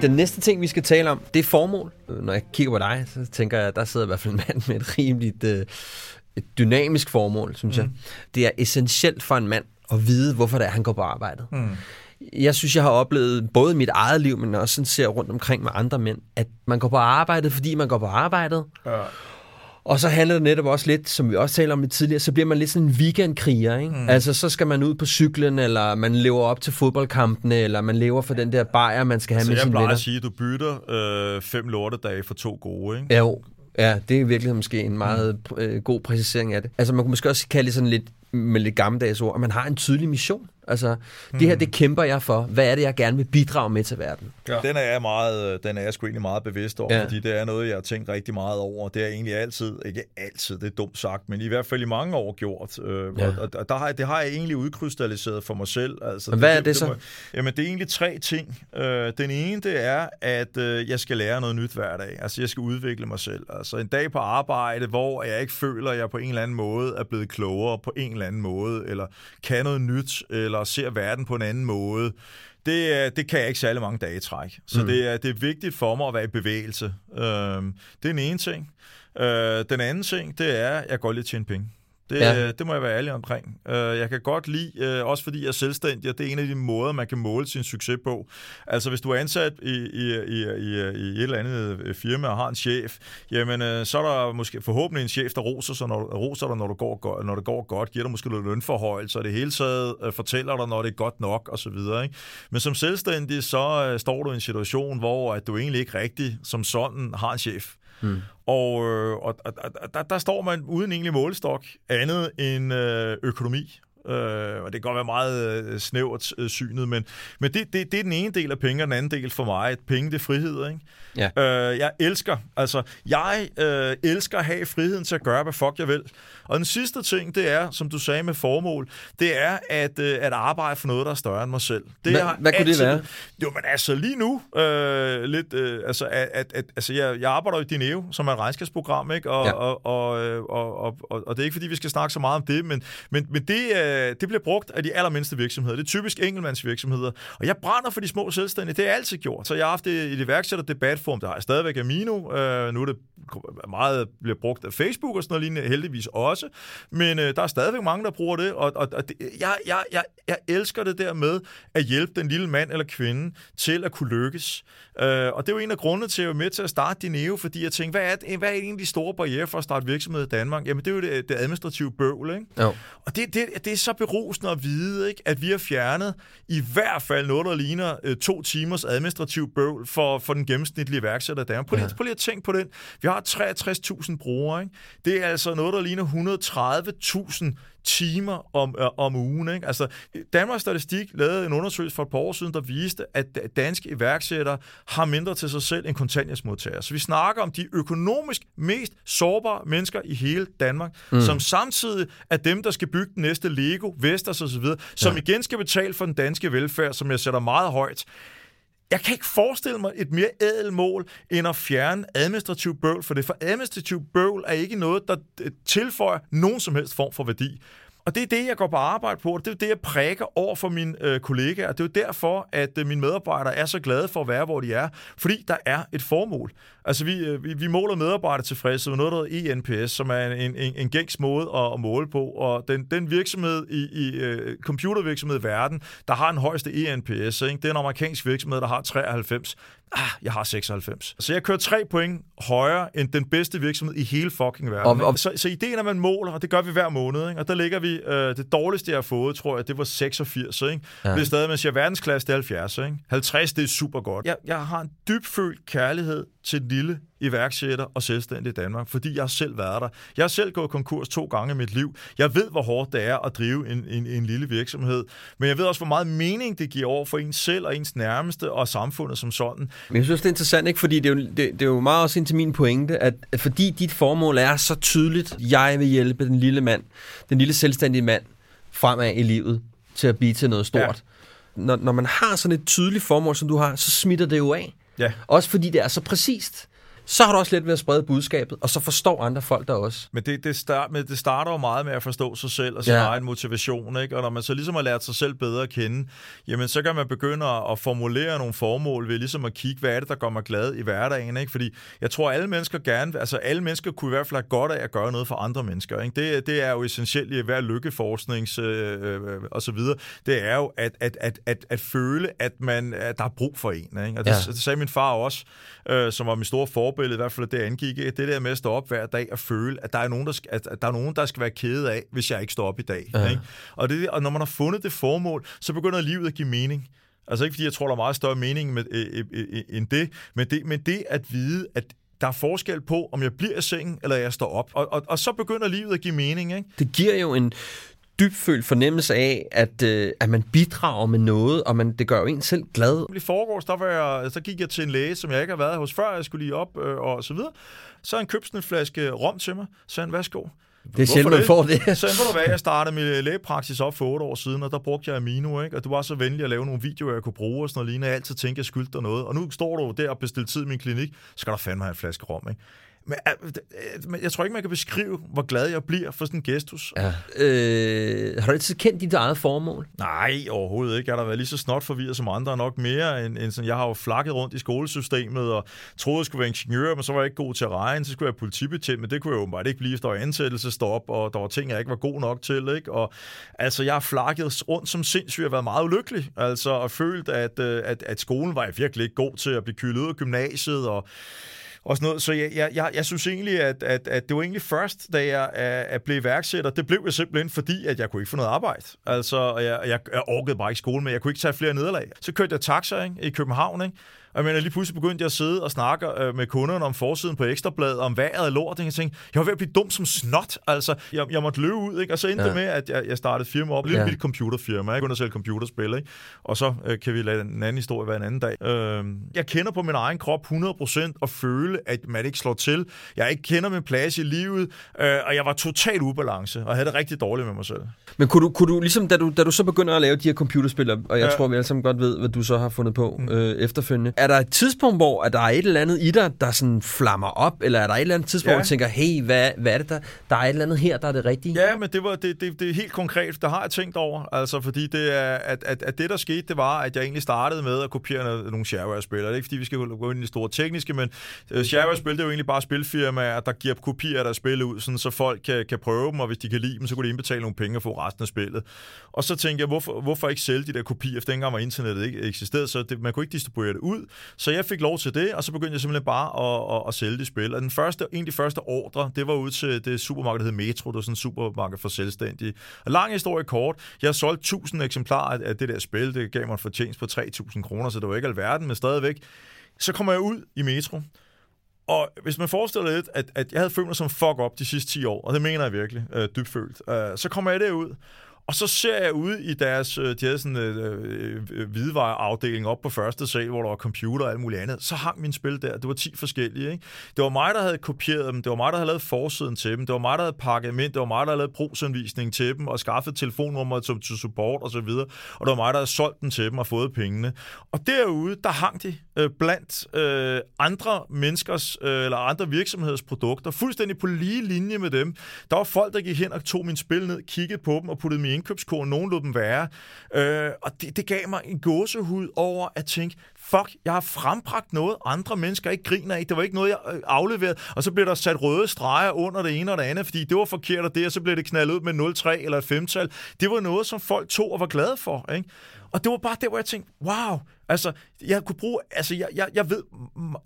[SPEAKER 1] Den næste ting, vi skal tale om, det er formål. Når jeg kigger på dig, så tænker jeg, at der sidder i hvert fald en mand med et rimeligt øh, et dynamisk formål, synes mm. jeg. Det er essentielt for en mand at vide, hvorfor det er, han går på arbejdet. Mm. Jeg synes, jeg har oplevet både i mit eget liv, men også sådan ser rundt omkring med andre mænd, at man går på arbejdet, fordi man går på arbejdet.
[SPEAKER 2] Ja.
[SPEAKER 1] Og så handler det netop også lidt, som vi også talte om lidt tidligere, så bliver man lidt sådan en weekendkriger, ikke? Mm. Altså, så skal man ud på cyklen, eller man lever op til fodboldkampene, eller man lever for den der bajer, man skal have
[SPEAKER 2] Så
[SPEAKER 1] med
[SPEAKER 2] jeg
[SPEAKER 1] sine
[SPEAKER 2] plejer
[SPEAKER 1] venner.
[SPEAKER 2] at sige, at du bytter øh, fem lortedage for to gode, ikke?
[SPEAKER 1] Jo, ja, det er virkelig måske en meget øh, god præcisering af det. Altså, man kunne måske også kalde det sådan lidt med lidt gammeldags ord, at man har en tydelig mission. Altså, det her, det kæmper jeg for. Hvad er det, jeg gerne vil bidrage med til verden?
[SPEAKER 2] Ja. Den er jeg meget, den er jeg sgu egentlig meget bevidst over,
[SPEAKER 1] Ja.
[SPEAKER 2] fordi det er noget, jeg har tænkt rigtig meget over. Det er egentlig altid, ikke altid, det er dumt sagt, men i hvert fald i mange år gjort. Øh,
[SPEAKER 1] Ja.
[SPEAKER 2] Og, og der har, det har jeg egentlig udkrystalliseret for mig selv. Altså,
[SPEAKER 1] Men hvad er det så?
[SPEAKER 2] må- jamen, det er egentlig tre ting. Øh, den ene, det er, at øh, jeg skal lære noget nyt hver dag. Altså, jeg skal udvikle mig selv. Altså, en dag på arbejde, hvor jeg ikke føler, at jeg på en eller anden måde er blevet klogere på en eller anden måde, eller kan noget nyt, eller ser verden på en anden måde. Det, er- det kan jeg ikke særlig mange dage i træk. Så mm. det, er, det er vigtigt for mig at være i bevægelse. Øhm, det er den ene ting. Øh, den anden ting, det er, at jeg går lidt tjene penge. Det,
[SPEAKER 1] Ja.
[SPEAKER 2] ja. det må jeg være ærlig omkring. Øh, jeg kan godt lide, øh, også fordi jeg er selvstændig, og det er en af de måder, man kan måle sin succes på. Altså, hvis du er ansat i, i, i, i, i et eller andet øh, firma og har en chef, jamen, øh, så er der måske forhåbentlig en chef, der roser, sig, når, roser dig, når, du går, når det går godt, giver dig måske noget lønforhøjelse, og det hele taget øh, fortæller dig, når det er godt nok, og så videre. Ikke? Men som selvstændig, så øh, står du i en situation, hvor at du egentlig ikke rigtig som sådan har en chef. Mm. Og, øh, og, og, og der, der står man uden egentlig målestok andet end øh, økonomi. Øh, og det kan godt være meget øh, snævert øh, synet, men, men det, det, det er den ene del af penge, og den anden del for mig. Penge, det er frihed, ikke?
[SPEAKER 1] Ja.
[SPEAKER 2] Øh, jeg elsker, altså, jeg øh, elsker at have friheden til at gøre, hvad fuck jeg vil. Og den sidste ting, det er, som du sagde med formål, det er at, øh, at arbejde for noget, der er større end mig selv. Det
[SPEAKER 1] Hvad-
[SPEAKER 2] har
[SPEAKER 1] hvad kunne det
[SPEAKER 2] altid-
[SPEAKER 1] være?
[SPEAKER 2] Jo, men altså lige nu, øh, lidt, øh, altså, at, at, at, altså jeg, jeg arbejder jo i Dineo, som er et regnskabsprogram, ikke? Og,
[SPEAKER 1] Ja.
[SPEAKER 2] ja. og, og, øh, og, og, og, og det er ikke, fordi vi skal snakke så meget om det, men, men, men det, øh, det bliver brugt af de allermindste virksomheder. Det er typisk enkeltmandsvirksomheder. Og jeg brænder for de små selvstændige. Det har jeg altid gjort. Så jeg har haft det i et iværksætter debatform. Der har jeg stadigvæk Amino. Øh, nu er det meget bliver brugt af Facebook og sådan noget lignende, heldigvis også. Men øh, der er stadigvæk mange, der bruger det, og, og, og det, jeg, jeg, jeg, jeg elsker det der med at hjælpe den lille mand eller kvinde til at kunne lykkes. Øh, og det er jo en af grundene til, at jeg er med til at starte Dineo, fordi jeg tænkte, hvad er, hvad er egentlig de store barriere for at starte virksomhed i Danmark? Jamen, det er jo det, det administrative bøvl, ikke?
[SPEAKER 1] Jo.
[SPEAKER 2] Og det, det, det er så berusende at vide, ikke? at vi har fjernet i hvert fald noget, der ligner øh, to timers administrativ bøvl for, for den gennemsnitlige iværksætter i Danmark. Prøv lige, ja. prøv lige at tænke på den. Vi har 63.000 brugere. Ikke? Det er altså noget, der ligner 130.000 timer om, øh, om ugen. Ikke? Altså, Danmarks Statistik lavede en undersøgelse for et par år siden, der viste, at danske iværksættere har mindre til sig selv end kontanthjælpsmodtagere. Så vi snakker om de økonomisk mest sårbare mennesker i hele Danmark, mm. som samtidig er dem, der skal bygge den næste Lego, Vestas osv., som ja. igen skal betale for den danske velfærd, som jeg sætter meget højt. Jeg kan ikke forestille mig et mere ædel mål, end at fjerne administrativ bøvl, for det for administrativ bøvl er ikke noget, der øh, tilføjer nogen som helst form for værdi. Og det er det, jeg går på arbejde på, og det er det, jeg præger over for mine øh, kollegaer. Det er jo derfor, at øh, mine medarbejdere er så glade for at være, hvor de er, fordi der er et formål. Altså, vi, øh, vi, vi måler medarbejdertilfredshed med noget, der hedder ENPS, som er en, en, en gængs måde at, at måle på, og den, den virksomhed i, i uh, computervirksomhed i verden, der har den højeste ENPS, ikke? det er en amerikansk virksomhed, der har 93 ah, jeg har 96. Så jeg kører tre point højere end den bedste virksomhed i hele fucking verden. Og, og... Så, så ideen er, at man måler, og det gør vi hver måned. Ikke? Og der ligger vi, øh, det dårligste, jeg har fået, tror jeg, det var 86. Ikke? Ja. Det er stadig, man siger, verdensklasse, det er 70. Ikke? 50, det er super godt. Jeg, jeg har en dybfølt kærlighed til den lille iværksætter og selvstændig i Danmark, fordi jeg har selv været der. Jeg har selv gået konkurs to gange i mit liv. Jeg ved, hvor hårdt det er at drive en, en, en lille virksomhed, men jeg ved også, hvor meget mening det giver over for ens selv og ens nærmeste og samfundet som sådan.
[SPEAKER 1] Men jeg synes, det er interessant, ikke? fordi det er, jo, det, det er jo meget også ind til min pointe, at, at fordi dit formål er så tydeligt, jeg vil hjælpe den lille mand, den lille selvstændige mand, fremad i livet til at blive til noget stort. Ja. Når, når man har sådan et tydeligt formål, som du har, så smitter det jo af. Ja. Også fordi det er så præcist så har du også let ved at sprede budskabet, og så forstår andre folk der også.
[SPEAKER 2] Men det, det, start, men det starter jo meget med at forstå sig selv og sin ja. egen motivation, ikke? og når man så ligesom har lært sig selv bedre at kende, jamen så kan man begynde at formulere nogle formål ved ligesom at kigge, hvad er det, der gør mig glad i hverdagen, ikke? fordi jeg tror, alle mennesker gerne, altså alle mennesker kunne i hvert fald have godt af at gøre noget for andre mennesker. Ikke? Det, det er jo essentielt i hver lykkeforsknings øh, øh, og så videre. Det er jo at, at, at, at, at føle, at, man, at der er brug for en. Ikke? Og det, ja. det sagde min far også, øh, som var min store forbillede, i hvert fald det angik, det der med at stå op hver dag og føle, at der er nogen, der skal, at der, er nogen, der skal være kede af, hvis jeg ikke står op i dag. Ja. Ikke? Og, det, og når man har fundet det formål, så begynder livet at give mening. Altså ikke fordi jeg tror, der er meget større mening med, øh, øh, øh, end det men, det, men det at vide, at der er forskel på, om jeg bliver i sengen, eller jeg står op. Og, og, og så begynder livet at give mening. Ikke?
[SPEAKER 1] Det giver jo en dybfølt fornemmelse af, at, øh, at man bidrager med noget, og man, det gør jo en selv glad.
[SPEAKER 2] I forgårs, der, var jeg, så gik jeg til en læge, som jeg ikke har været hos før, jeg skulle lige op øh, og så videre. Så han købte sådan en flaske rom til mig, så han, værsgo.
[SPEAKER 1] Det er sjældent, man får det.
[SPEAKER 2] så ved du hvad, jeg *laughs* startede min lægepraksis op for otte år siden, og der brugte jeg Amino, ikke? og du var så venlig at lave nogle videoer, jeg kunne bruge, og sådan noget lignende. Jeg altid tænkte, jeg skyldte dig noget. Og nu står du der og bestiller tid i min klinik, så skal der fandme have en flaske rom. Ikke? Men, men jeg tror ikke, man kan beskrive, hvor glad jeg bliver for sådan en gestus. Ja.
[SPEAKER 1] Øh, har du altid kendt dit eget formål?
[SPEAKER 2] Nej, overhovedet ikke. Jeg har da været lige så snot forvirret som andre, nok mere end, end sådan. Jeg har jo flakket rundt i skolesystemet og troede, jeg skulle være ingeniør, men så var jeg ikke god til at regne. Så skulle jeg politibetjent, men det kunne jeg jo bare ikke blive, der var ansættelsestop, og der var ting, jeg ikke var god nok til. Ikke? Og, altså, jeg har flakket rundt som sindssygt. Jeg har været meget ulykkelig. Altså, og følt, at, øh, at, at skolen var jeg virkelig ikke god til at blive kyldet ud af gymnasiet, og og sådan noget. Så jeg, jeg, jeg, jeg synes egentlig, at, at, at det var egentlig først, da jeg at blev iværksætter, det blev jeg simpelthen fordi, at jeg kunne ikke få noget arbejde. Altså, jeg, jeg, jeg orkede bare ikke skole, men jeg kunne ikke tage flere nederlag. Så kørte jeg taxa ikke, i København, ikke? Jeg mener, lige pludselig begyndte jeg at sidde og snakke øh, med kunderne om forsiden på Ekstrabladet, om vejret og lort, og jeg tænkte, jeg var ved at blive dum som snot, altså, jeg, jeg måtte løbe ud, ikke? og så endte ja. det med, at jeg, jeg startede firma op, lidt ja. mit computerfirma, jeg kunne at sælge computerspil, ikke? og så øh, kan vi lade en anden historie være en anden dag. Øh, jeg kender på min egen krop 100% og føle, at man ikke slår til. Jeg ikke kender min plads i livet, øh, og jeg var totalt ubalance, og havde det rigtig dårligt med mig selv.
[SPEAKER 1] Men kunne du, kunne du ligesom, da du, da du så begynder at lave de her computerspil, og jeg ja. tror, vi alle sammen godt ved, hvad du så har fundet på mm. øh, efterfølgende, er der et tidspunkt, hvor at der er et eller andet i dig, der sådan flammer op, eller er der et eller andet tidspunkt, ja. hvor du tænker, hey, hvad, hvad er det der? Der er et eller andet her, der er det rigtige?
[SPEAKER 2] Ja, men det, var, det, det, det er helt konkret. Der har jeg tænkt over, altså fordi det er, at, at, at det, der skete, det var, at jeg egentlig startede med at kopiere nogle shareware-spil. Det er ikke, fordi vi skal gå ind i det store tekniske, men uh, Shareware-spil, det er jo egentlig bare spilfirmaer, der giver kopier af deres spil ud, sådan, så folk kan, kan prøve dem, og hvis de kan lide dem, så kunne de indbetale nogle penge og få resten af spillet. Og så tænkte jeg, hvorfor, hvorfor ikke sælge de der kopier, for dengang var internettet ikke eksisterede, så det, man kunne ikke distribuere det ud. Så jeg fik lov til det, og så begyndte jeg simpelthen bare at, at, at sælge de spil. Og den første, en af de første ordre, det var ud til det supermarked, der hed Metro, det var sådan en supermarked for selvstændige. Og lang historie kort, jeg har solgt 1000 eksemplarer af det der spil, det gav mig en fortjeneste på 3000 kroner, så det var ikke alverden, men stadigvæk. Så kommer jeg ud i Metro, og hvis man forestiller lidt, at, at jeg havde følt mig som fuck op de sidste 10 år, og det mener jeg virkelig, øh, dybfølt, øh, så kommer jeg derud, og så ser jeg ud i deres, øh, de havde sådan øh, øh, øh, hvidevareafdeling op på første sal, hvor der var computer og alt muligt andet. Så hang min spil der. Det var 10 forskellige. Ikke? Det var mig, der havde kopieret dem. Det var mig, der havde lavet forsiden til dem. Det var mig, der havde pakket dem ind. Det var mig, der havde lavet brugsanvisning til dem og skaffet telefonnummer til, til support og så videre. Og det var mig, der havde solgt dem til dem og fået pengene. Og derude, der hang de øh, blandt øh, andre menneskers øh, eller andre virksomheders produkter, fuldstændig på lige linje med dem. Der var folk, der gik hen og tog min spil ned, kiggede på dem og puttede dem i indkøbskurven, nogen lod dem være. Øh, og det, det gav mig en gåsehud over at tænke, fuck, jeg har frembragt noget, andre mennesker ikke griner af. Det var ikke noget, jeg øh, afleverede. Og så blev der sat røde streger under det ene og det andet, fordi det var forkert, og det, og så blev det knaldet ud med 0,3 eller et femtal. Det var noget, som folk tog og var glade for. Ikke? Og det var bare der, hvor jeg tænkte, wow, altså, jeg kunne bruge, altså, jeg, jeg, jeg ved,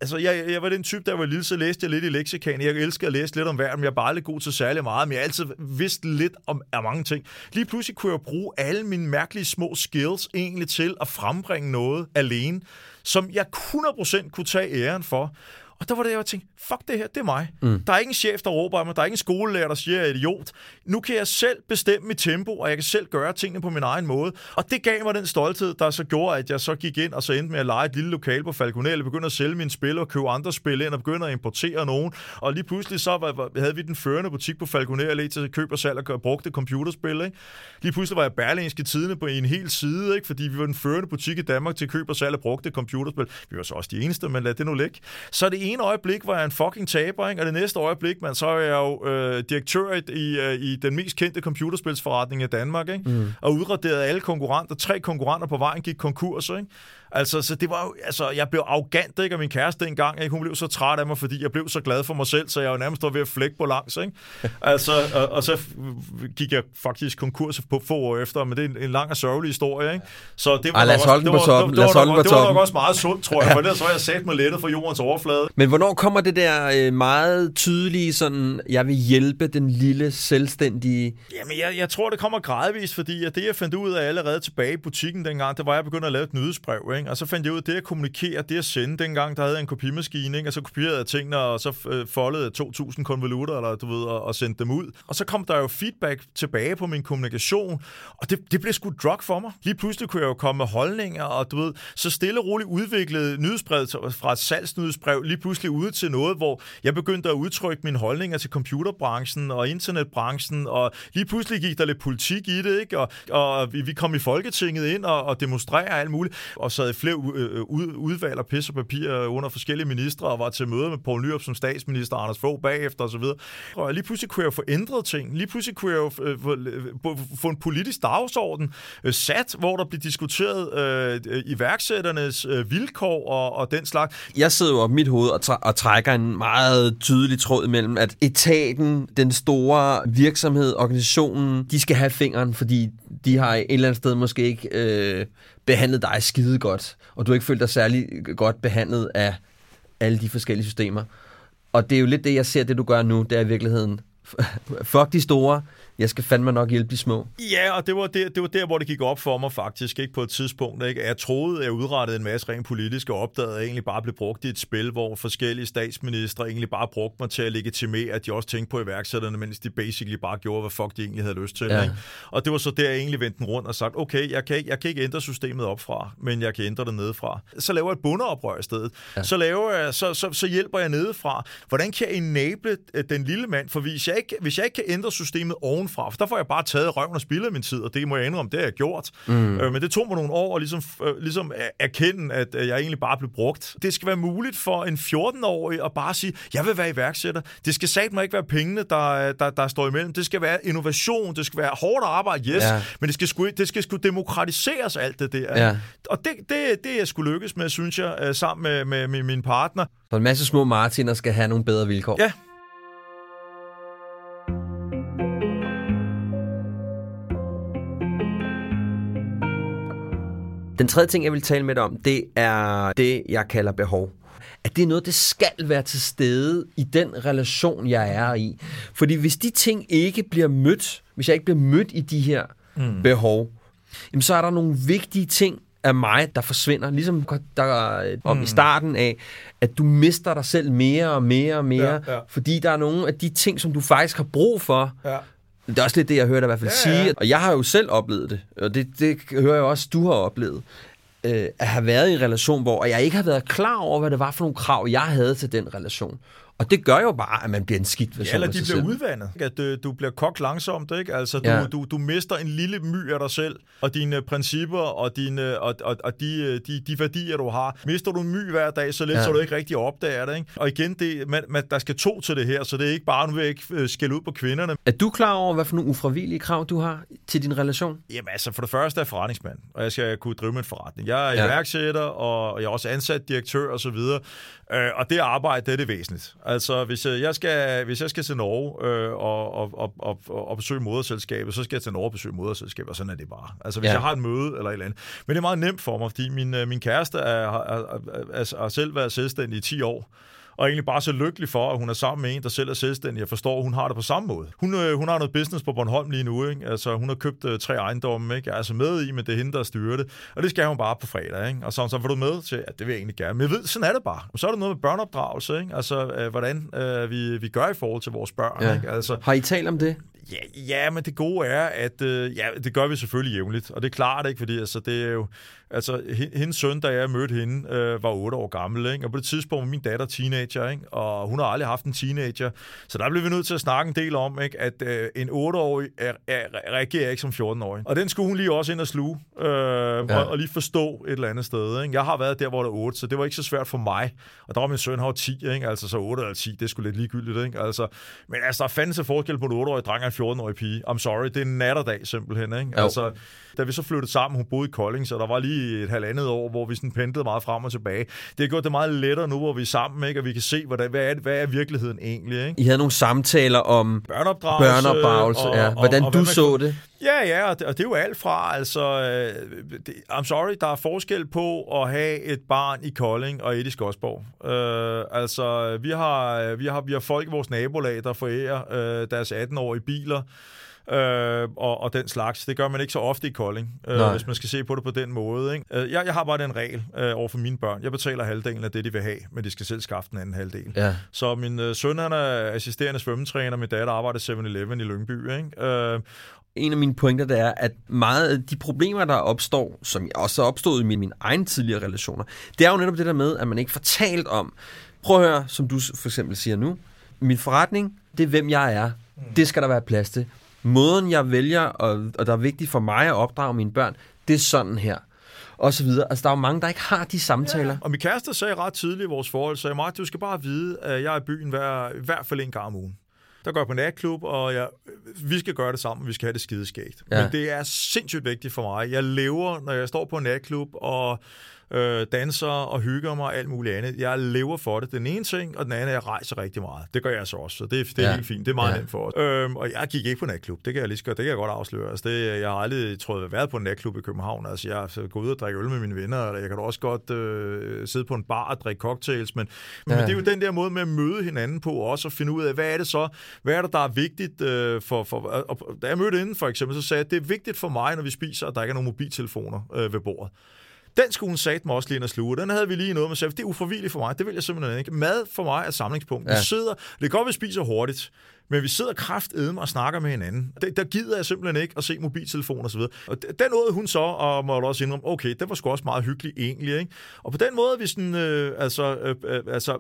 [SPEAKER 2] altså, jeg, jeg var den type, der var lille, så læste jeg lidt i leksikanen. Jeg elsker at læse lidt om verden, men jeg er bare aldrig god til særlig meget, men jeg har altid vidst lidt om af mange ting. Lige pludselig kunne jeg bruge alle mine mærkelige små skills egentlig til at frembringe noget alene, som jeg 100% kunne tage æren for. Og der var det, jeg tænkte, fuck det her, det er mig. Mm. Der er ikke en chef, der råber af mig. Der er ikke en skolelærer, der siger, jeg er idiot. Nu kan jeg selv bestemme mit tempo, og jeg kan selv gøre tingene på min egen måde. Og det gav mig den stolthed, der så gjorde, at jeg så gik ind og så endte med at lege et lille lokal på Falconel, begyndte at sælge mine spil og købe andre spil ind og begyndte at importere nogen. Og lige pludselig så var, havde vi den førende butik på Falconel til at købe og salg og brugte computerspil. Ikke? Lige pludselig var jeg Berlingske Tidene på en hel side, ikke? fordi vi var den førende butik i Danmark til at købe og salg og brugte computerspil. Vi var så også de eneste, men lad det nu ligge. Så det ene øjeblik var jeg en fucking taber, ikke? og det næste øjeblik, man, så er jeg jo øh, direktør i, øh, i den mest kendte computerspilsforretning i Danmark, ikke? Mm. og udraderede alle konkurrenter. Tre konkurrenter på vejen gik konkurs. Ikke? Altså, så det var jo, altså, jeg blev arrogant, ikke, af min kæreste engang, ikke? Hun blev så træt af mig, fordi jeg blev så glad for mig selv, så jeg var nærmest ved at flække på langs, ikke? *laughs* altså, og, og, så gik jeg faktisk konkurs på få år efter, men det er en, en lang og sørgelig historie, ikke? Så det var,
[SPEAKER 1] Ej, lad os holde den på toppen.
[SPEAKER 2] Det, det, det, var, det var nok også meget sundt, tror jeg, for ellers var jeg sat mig lettet fra jordens overflade.
[SPEAKER 1] Men hvornår kommer det der øh, meget tydelige sådan, jeg vil hjælpe den lille selvstændige?
[SPEAKER 2] Jamen, jeg, jeg tror, det kommer gradvist, fordi det, jeg fandt ud af allerede tilbage i butikken dengang, det var, at jeg begyndte at lave et nyhedsbrev, ikke? Og så fandt jeg ud af det at kommunikere, det at sende. Dengang, der havde jeg en kopimaskine, ikke? og så kopierede jeg tingene, og så øh, foldede 2.000 konvolutter, eller du ved, og, og sendte dem ud. Og så kom der jo feedback tilbage på min kommunikation, og det, det blev sgu drug for mig. Lige pludselig kunne jeg jo komme med holdninger, og du ved, så stille og roligt udviklede nyhedsbrevet fra et salgsnyhedsbrev lige pludselig ud til noget, hvor jeg begyndte at udtrykke mine holdninger til computerbranchen og internetbranchen, og lige pludselig gik der lidt politik i det, ikke? Og, og vi, vi kom i Folketinget ind og, og demonstrerede alt muligt, og så været i flere øh, øh, udvalg og pis og papir under forskellige ministre, og var til møde med Poul Nyrup som statsminister, Anders Fogh bagefter osv. Og lige pludselig kunne jeg få ændret ting. Lige pludselig kunne jeg jo øh, få, en politisk dagsorden sat, hvor der blev diskuteret øh, iværksætternes øh, vilkår og, og den slags.
[SPEAKER 1] Jeg sidder jo op mit hoved og, og trækker en meget tydelig tråd mellem, at etaten, den store virksomhed, organisationen, de skal have fingeren, fordi de har et eller andet sted måske ikke øh, behandlet dig skide godt, og du har ikke følt dig særlig godt behandlet af alle de forskellige systemer. Og det er jo lidt det, jeg ser, det du gør nu, det er i virkeligheden, *laughs* fuck de store, jeg skal fandme nok hjælpe de små.
[SPEAKER 2] Ja, og det var der, det var der hvor det gik op for mig faktisk, ikke på et tidspunkt. Ikke? Jeg troede, jeg udrettede en masse rent politisk, og opdagede, at jeg egentlig bare blev brugt i et spil, hvor forskellige statsministre egentlig bare brugte mig til at legitimere, at de også tænkte på iværksætterne, mens de basically bare gjorde, hvad fuck de egentlig havde lyst til. Ja. Ikke? Og det var så der, jeg egentlig vendte den rundt og sagt, okay, jeg kan, ikke, jeg kan ikke ændre systemet op fra, men jeg kan ændre det nedefra. Så laver jeg et bundeoprør i stedet. Ja. Så, laver jeg, så, så, så hjælper jeg nedefra. Hvordan kan jeg enable den lille mand? For hvis jeg ikke, hvis jeg ikke kan ændre systemet oven ovenfra, for der får jeg bare taget røven og spillet min tid, og det må jeg indrømme, det har jeg gjort. Mm. Øh, men det tog mig nogle år at ligesom, øh, ligesom erkende, at jeg egentlig bare blev brugt. Det skal være muligt for en 14-årig at bare sige, jeg vil være iværksætter. Det skal satme ikke være pengene, der, der, der står imellem. Det skal være innovation, det skal være hårdt arbejde, yes, ja. men det skal, sgu, det skal sgu demokratiseres alt det der. Ja. Og det, det, det er jeg skulle lykkes med, synes jeg, øh, sammen med, med, med min partner.
[SPEAKER 1] Så en masse små Martiner skal have nogle bedre vilkår.
[SPEAKER 2] Ja,
[SPEAKER 1] Den tredje ting, jeg vil tale med dig om, det er det, jeg kalder behov. At det er noget, det skal være til stede i den relation, jeg er i. Fordi hvis de ting ikke bliver mødt, hvis jeg ikke bliver mødt i de her mm. behov, jamen så er der nogle vigtige ting af mig, der forsvinder. Ligesom der om mm. i starten af, at du mister dig selv mere og mere og mere, ja, ja. fordi der er nogle af de ting, som du faktisk har brug for, ja det er også lidt det, jeg hørte i hvert fald ja, sige. Ja. Og jeg har jo selv oplevet det, og det, det hører jeg også, du har oplevet. Øh, at have været i en relation, hvor jeg ikke har været klar over, hvad det var for nogle krav, jeg havde til den relation. Og det gør jo bare, at man bliver en skidt version
[SPEAKER 2] Ja, eller de bliver selv. udvandet. At øh, du bliver kogt langsomt, ikke? Altså, du, ja. du, du mister en lille my af dig selv, og dine principper, og, dine, og, og, og de, øh, de, de værdier, du har. Mister du en my hver dag, så lidt, ja. så du ikke rigtig opdager det, ikke? Og igen, det, man, man, der skal to til det her, så det er ikke bare, nu vil jeg ikke øh, skælde ud på kvinderne.
[SPEAKER 1] Er du klar over, hvad for nogle ufravillige krav, du har til din relation?
[SPEAKER 2] Jamen altså, for det første er jeg forretningsmand, og jeg skal kunne drive min forretning. Jeg er ja. iværksætter, og jeg er også ansat direktør og så videre. Øh, og det arbejde, det er det væsentligt. Altså, hvis jeg skal, hvis jeg skal til Norge øh, og, og, og, og, og besøge moderselskabet, så skal jeg til Norge og besøge moderselskabet, og sådan er det bare. Altså, hvis ja. jeg har et møde eller et eller andet. Men det er meget nemt for mig, fordi min, øh, min kæreste er, er, er, er selv været selvstændig i 10 år og egentlig bare så lykkelig for, at hun er sammen med en, der selv er selvstændig. Jeg forstår, at hun har det på samme måde. Hun, øh, hun har noget business på Bornholm lige nu. Ikke? Altså, hun har købt øh, tre ejendomme. Ikke? Jeg er altså med i, men det er hende, der styrer det. Og det skal hun bare på fredag. Ikke? Og så, så var du med til, at det vil jeg egentlig gerne. Men jeg ved, sådan er det bare. Og så er der noget med børneopdragelse. Ikke? Altså, øh, hvordan øh, vi, vi gør i forhold til vores børn. Ja. Ikke? Altså,
[SPEAKER 1] har I talt om det?
[SPEAKER 2] Ja, ja, men det gode er, at øh, ja, det gør vi selvfølgelig jævnligt, og det er klart ikke, fordi altså, det er jo, altså, hendes søn, da jeg mødte hende, øh, var 8 år gammel, ikke? og på det tidspunkt var min datter teenager, ikke? og hun har aldrig haft en teenager, så der blev vi nødt til at snakke en del om, ikke? at øh, en 8-årig er, er, reagerer ikke som 14-årig. Og den skulle hun lige også ind og sluge, øh, ja. og, og lige forstå et eller andet sted. Ikke? Jeg har været der, hvor der er 8, så det var ikke så svært for mig, og der var min søn, har 10, ikke? altså så 8 eller 10, det skulle lidt ligegyldigt. Ikke? Altså, men altså, der fandtes en forskel på en 8-årig dreng og en 14-årig pige. I'm sorry, det er en natterdag simpelthen. Ikke? Altså, da vi så flyttede sammen, hun boede i Kolding, så der var lige et halvandet år, hvor vi sådan pendlede meget frem og tilbage. Det har gjort det meget lettere nu, hvor vi er sammen, ikke? og vi kan se, hvordan, hvad, er, hvad er virkeligheden egentlig. Ikke?
[SPEAKER 1] I havde nogle samtaler om
[SPEAKER 2] børneopdragelse,
[SPEAKER 1] børneopdragelse og, ja. hvordan og, du og, så det.
[SPEAKER 2] Ja, ja, og det, og det er jo alt fra, altså, øh, det, I'm sorry, der er forskel på at have et barn i Kolding og et i Skodsborg. Øh, altså, vi har, vi, har, vi har folk i vores nabolag, der forærer øh, deres 18-årige biler, øh, og, og den slags. Det gør man ikke så ofte i Kolding, øh, hvis man skal se på det på den måde. Ikke? Øh, jeg, jeg har bare den regel øh, over for mine børn. Jeg betaler halvdelen af det, de vil have, men de skal selv skaffe den anden halvdel. Ja. Så min øh, søn han er assisterende svømmetræner, min datter arbejder 7-Eleven i Lyngby. Ikke? Øh,
[SPEAKER 1] en af mine pointer, det er, at meget af de problemer, der opstår, som jeg også har opstået i mine, mine egne tidligere relationer, det er jo netop det der med, at man ikke får talt om, prøv at høre, som du for eksempel siger nu, min forretning, det er hvem jeg er. Det skal der være plads til måden, jeg vælger, og, og der er vigtigt for mig at opdrage mine børn, det er sådan her og så videre. Altså, der er jo mange, der ikke har de samtaler. Ja,
[SPEAKER 2] og min kæreste sagde ret tidligt i vores forhold, så jeg du skal bare vide, at jeg er i byen hver, i hvert fald en gang om ugen. Der går jeg på natklub, og jeg, vi skal gøre det sammen, vi skal have det skideskægt. Ja. Men det er sindssygt vigtigt for mig. Jeg lever, når jeg står på en natklub, og øh, danser og hygger mig og alt muligt andet. Jeg lever for det. Den ene ting, og den anden er, at jeg rejser rigtig meget. Det gør jeg så også, så det, det er ja. helt fint. Det er meget ja. nemt for os. Øhm, og jeg gik ikke på natklub. Det kan jeg lige det kan jeg godt afsløre. Altså, det, jeg har aldrig, tror jeg, været på en natklub i København. Altså, jeg har gået ud og drikke øl med mine venner, eller jeg kan da også godt øh, sidde på en bar og drikke cocktails, men, ja. men det er jo den der måde med at møde hinanden på, også at finde ud af, hvad er det så, hvad er det, der er vigtigt øh, for, for og, da jeg mødte inden for eksempel, så sagde jeg, at det er vigtigt for mig, når vi spiser, at der ikke er nogen mobiltelefoner øh, ved bordet. Den skulle hun sat mig også lige ind og sluge. Den havde vi lige noget med selv. Det er uforvilligt for mig. Det vil jeg simpelthen ikke. Mad for mig er samlingspunkt. Ja. Vi sidder, det er godt, vi spiser hurtigt, men vi sidder kraftedme og snakker med hinanden. Der, der gider jeg simpelthen ikke at se mobiltelefon og så videre. Og den nåede hun så, og må også indrømme, okay, det var sgu også meget hyggeligt egentlig. Ikke? Og på den måde, hvis den, øh, altså, øh, øh, altså,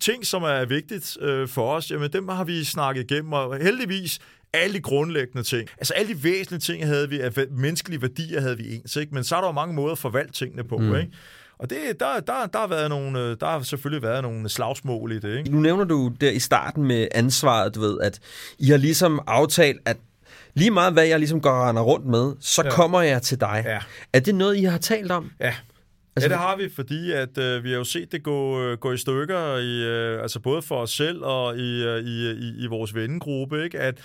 [SPEAKER 2] ting, som er vigtigt øh, for os, jamen dem har vi snakket igennem, og heldigvis alle de grundlæggende ting. Altså alle de væsentlige ting havde vi, af menneskelige værdier havde vi ens, ikke? Men så er der jo mange måder at forvalte tingene på, mm. ikke? Og det, der, der, der, har været nogle, øh, der har selvfølgelig været nogle slagsmål i det. Ikke?
[SPEAKER 1] Nu nævner du der i starten med ansvaret, du ved, at I har ligesom aftalt, at lige meget hvad jeg ligesom går og render rundt med, så ja. kommer jeg til dig. Ja. Er det noget, I har talt om?
[SPEAKER 2] Ja, Altså, ja, det har vi, fordi at øh, vi har jo set det gå, øh, gå i stykker, i, øh, altså både for os selv og i, øh, i, i, i vores vennegruppe, ikke? At,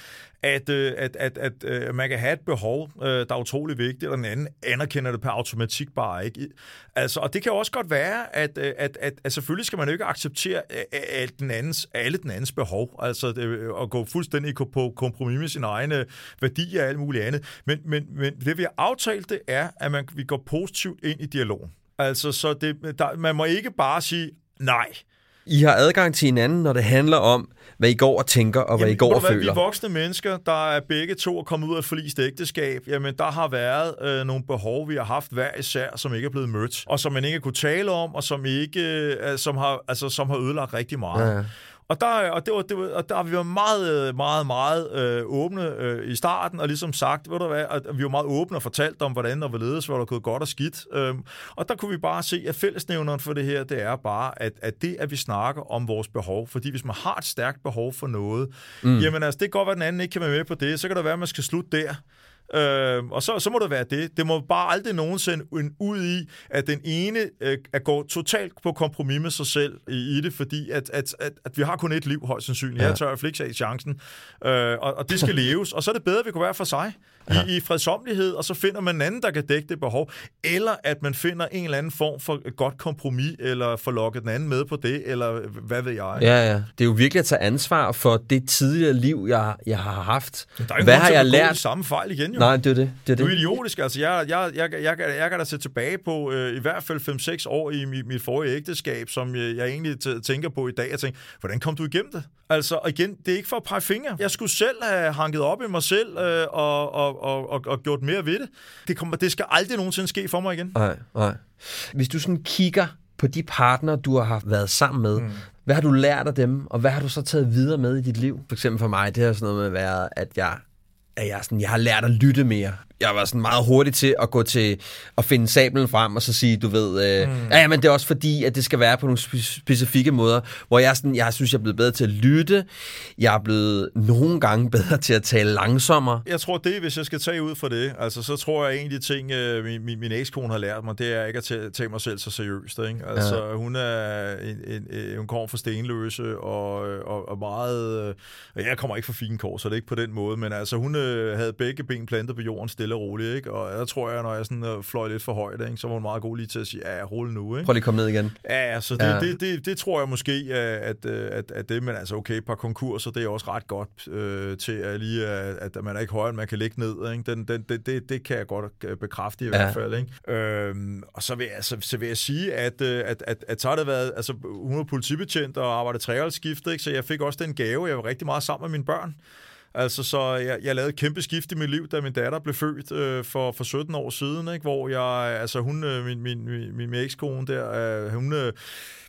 [SPEAKER 2] at, øh, at, at, at øh, man kan have et behov, øh, der er utrolig vigtigt, og den anden anerkender det per automatik bare ikke. Altså, og det kan også godt være, at, øh, at, at, at selvfølgelig skal man jo ikke acceptere alt den andens, alle den andens behov, altså det, at gå fuldstændig på kompromis med sine egne værdier og alt muligt andet. Men, men, men det vi har aftalt, det er, at man, vi går positivt ind i dialogen. Altså, så det, der, man må ikke bare sige nej.
[SPEAKER 1] I har adgang til hinanden, når det handler om, hvad I går og tænker, og hvad jamen, I går og hvad, føler.
[SPEAKER 2] Vi voksne mennesker, der er begge to og kommet ud af et forlist ægteskab, jamen der har været øh, nogle behov, vi har haft hver især, som ikke er blevet mødt, og som man ikke kunne tale om, og som ikke, øh, som har, altså, som har ødelagt rigtig meget. Ja. Og der, og det var, det var, og der vi været meget, meget, meget øh, åbne øh, i starten, og ligesom sagt, ved du hvad, at vi var meget åbne og fortalt om, hvordan og hvorledes, hvor der gået godt og skidt. Øhm, og der kunne vi bare se, at fællesnævneren for det her, det er bare, at, at det, at vi snakker om vores behov, fordi hvis man har et stærkt behov for noget, mm. jamen altså, det kan godt være, at den anden ikke kan være med på det, så kan det være, at man skal slutte der. Øh, og så, så må det være det. Det må bare aldrig nogensinde ud i, at den ene øh, går totalt på kompromis med sig selv i, i det, fordi at, at, at, at vi har kun et liv, højst sandsynligt. Ja. Jeg tør hvert fald ikke chancen. Øh, og, og det skal leves. Og så er det bedre, at vi kunne være for sig ja. i, i fredsomlighed, og så finder man en anden, der kan dække det behov. Eller at man finder en eller anden form for et godt kompromis, eller får lukket den anden med på det, eller hvad ved jeg.
[SPEAKER 1] Ja, ja. Det er jo virkelig at tage ansvar for det tidligere liv, jeg, jeg har haft. Der er hvad har jeg lært?
[SPEAKER 2] samme fejl igen, jo.
[SPEAKER 1] Nej, det er det. det, er det.
[SPEAKER 2] Du er idiotisk. Altså, jeg, jeg, jeg, jeg, jeg, jeg kan da se tilbage på øh, i hvert fald 5-6 år i mit, mit forrige ægteskab, som jeg, jeg egentlig tænker på i dag. Jeg tænker, hvordan kom du igennem det? Altså, igen, det er ikke for at pege fingre. Jeg skulle selv have hanket op i mig selv øh, og, og, og, og, og gjort mere ved det. Det, kommer, det skal aldrig nogensinde ske for mig igen.
[SPEAKER 1] Nej, nej. Hvis du sådan kigger på de partner, du har været sammen med, mm. hvad har du lært af dem, og hvad har du så taget videre med i dit liv? For eksempel for mig, det har sådan noget med at være, at jeg at jeg, sådan, jeg har lært at lytte mere jeg var sådan meget hurtig til at gå til at finde sablen frem og så sige, du ved, øh, mm. ja, men det er også fordi, at det skal være på nogle specifikke måder, hvor jeg, sådan, jeg synes, jeg er blevet bedre til at lytte. Jeg er blevet nogle gange *laughs* bedre til at tale langsommere.
[SPEAKER 2] Jeg tror det, hvis jeg skal tage ud for det, altså så tror jeg, en af de ting, øh, min, min, min ekskone har lært mig, det er ikke at tage mig selv så seriøst. Ikke? Altså ja. hun er en, en, en, hun kommer fra Stenløse og, og, og meget, øh, jeg kommer ikke fra Finkår, så det er ikke på den måde, men altså hun øh, havde begge ben plantet på jorden stille stille og roligt, ikke? Og der tror jeg, når jeg sådan uh, fløj lidt for højt, ikke? så var hun meget god lige til at sige, ja, rolig nu, ikke?
[SPEAKER 1] Prøv lige at komme ned igen.
[SPEAKER 2] Ja, så det, ja. Det, det, det, tror jeg måske, at, at, at det, men altså okay, et par konkurser, det er også ret godt øh, til at lige, at, at man er ikke højere, man kan ligge ned, ikke? Den, den, det, det, det kan jeg godt øh, bekræfte i ja. hvert fald, ikke? Øhm, og så vil, jeg, så, så vil jeg sige, at, øh, at, at, at så har det været, altså hun var politibetjent og arbejdede treholdsskift, ikke? Så jeg fik også den gave, jeg var rigtig meget sammen med mine børn. Altså, så jeg, jeg lavede et kæmpe skift i mit liv, da min datter blev født øh, for, for 17 år siden, ikke? hvor jeg, altså hun, øh, min, min, min, min ekskone der, øh, hun, øh,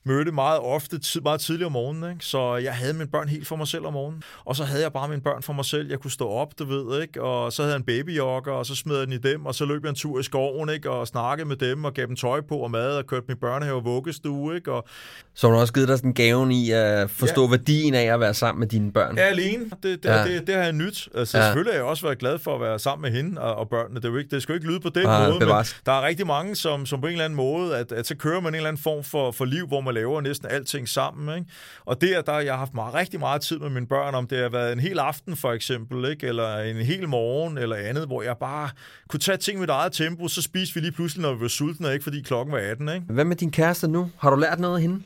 [SPEAKER 2] mødte meget ofte, meget tidligt om morgenen, ikke? så jeg havde mine børn helt for mig selv om morgenen. Og så havde jeg bare mine børn for mig selv. Jeg kunne stå op, du ved, ikke? og så havde jeg en babyjokker, og så smed jeg den i dem, og så løb jeg en tur i skoven, ikke? og snakkede med dem, og gav dem tøj på og mad, og kørte min børnehave og vuggestue. Ikke? Og...
[SPEAKER 1] Så har du også givet dig sådan gaven i at forstå ja. værdien af at være sammen med dine børn?
[SPEAKER 2] Ja, alene. Det, det, ja. det, det, det har jeg nyt. Altså, ja. Selvfølgelig har jeg også været glad for at være sammen med hende og, og børnene. Det, er jo ikke, det skal jo ikke lyde på den ah, måde, men der er rigtig mange, som, som på en eller anden måde, at, at så kører man en eller anden form for, for liv, hvor man laver næsten alt alting sammen. Ikke? Og der, der jeg har haft meget, rigtig meget tid med mine børn, om det har været en hel aften for eksempel, ikke? eller en hel morgen eller andet, hvor jeg bare kunne tage ting med mit eget tempo, så spiste vi lige pludselig, når vi var sultne, ikke? fordi klokken var 18. Ikke?
[SPEAKER 1] Hvad med din kæreste nu? Har du lært noget af hende?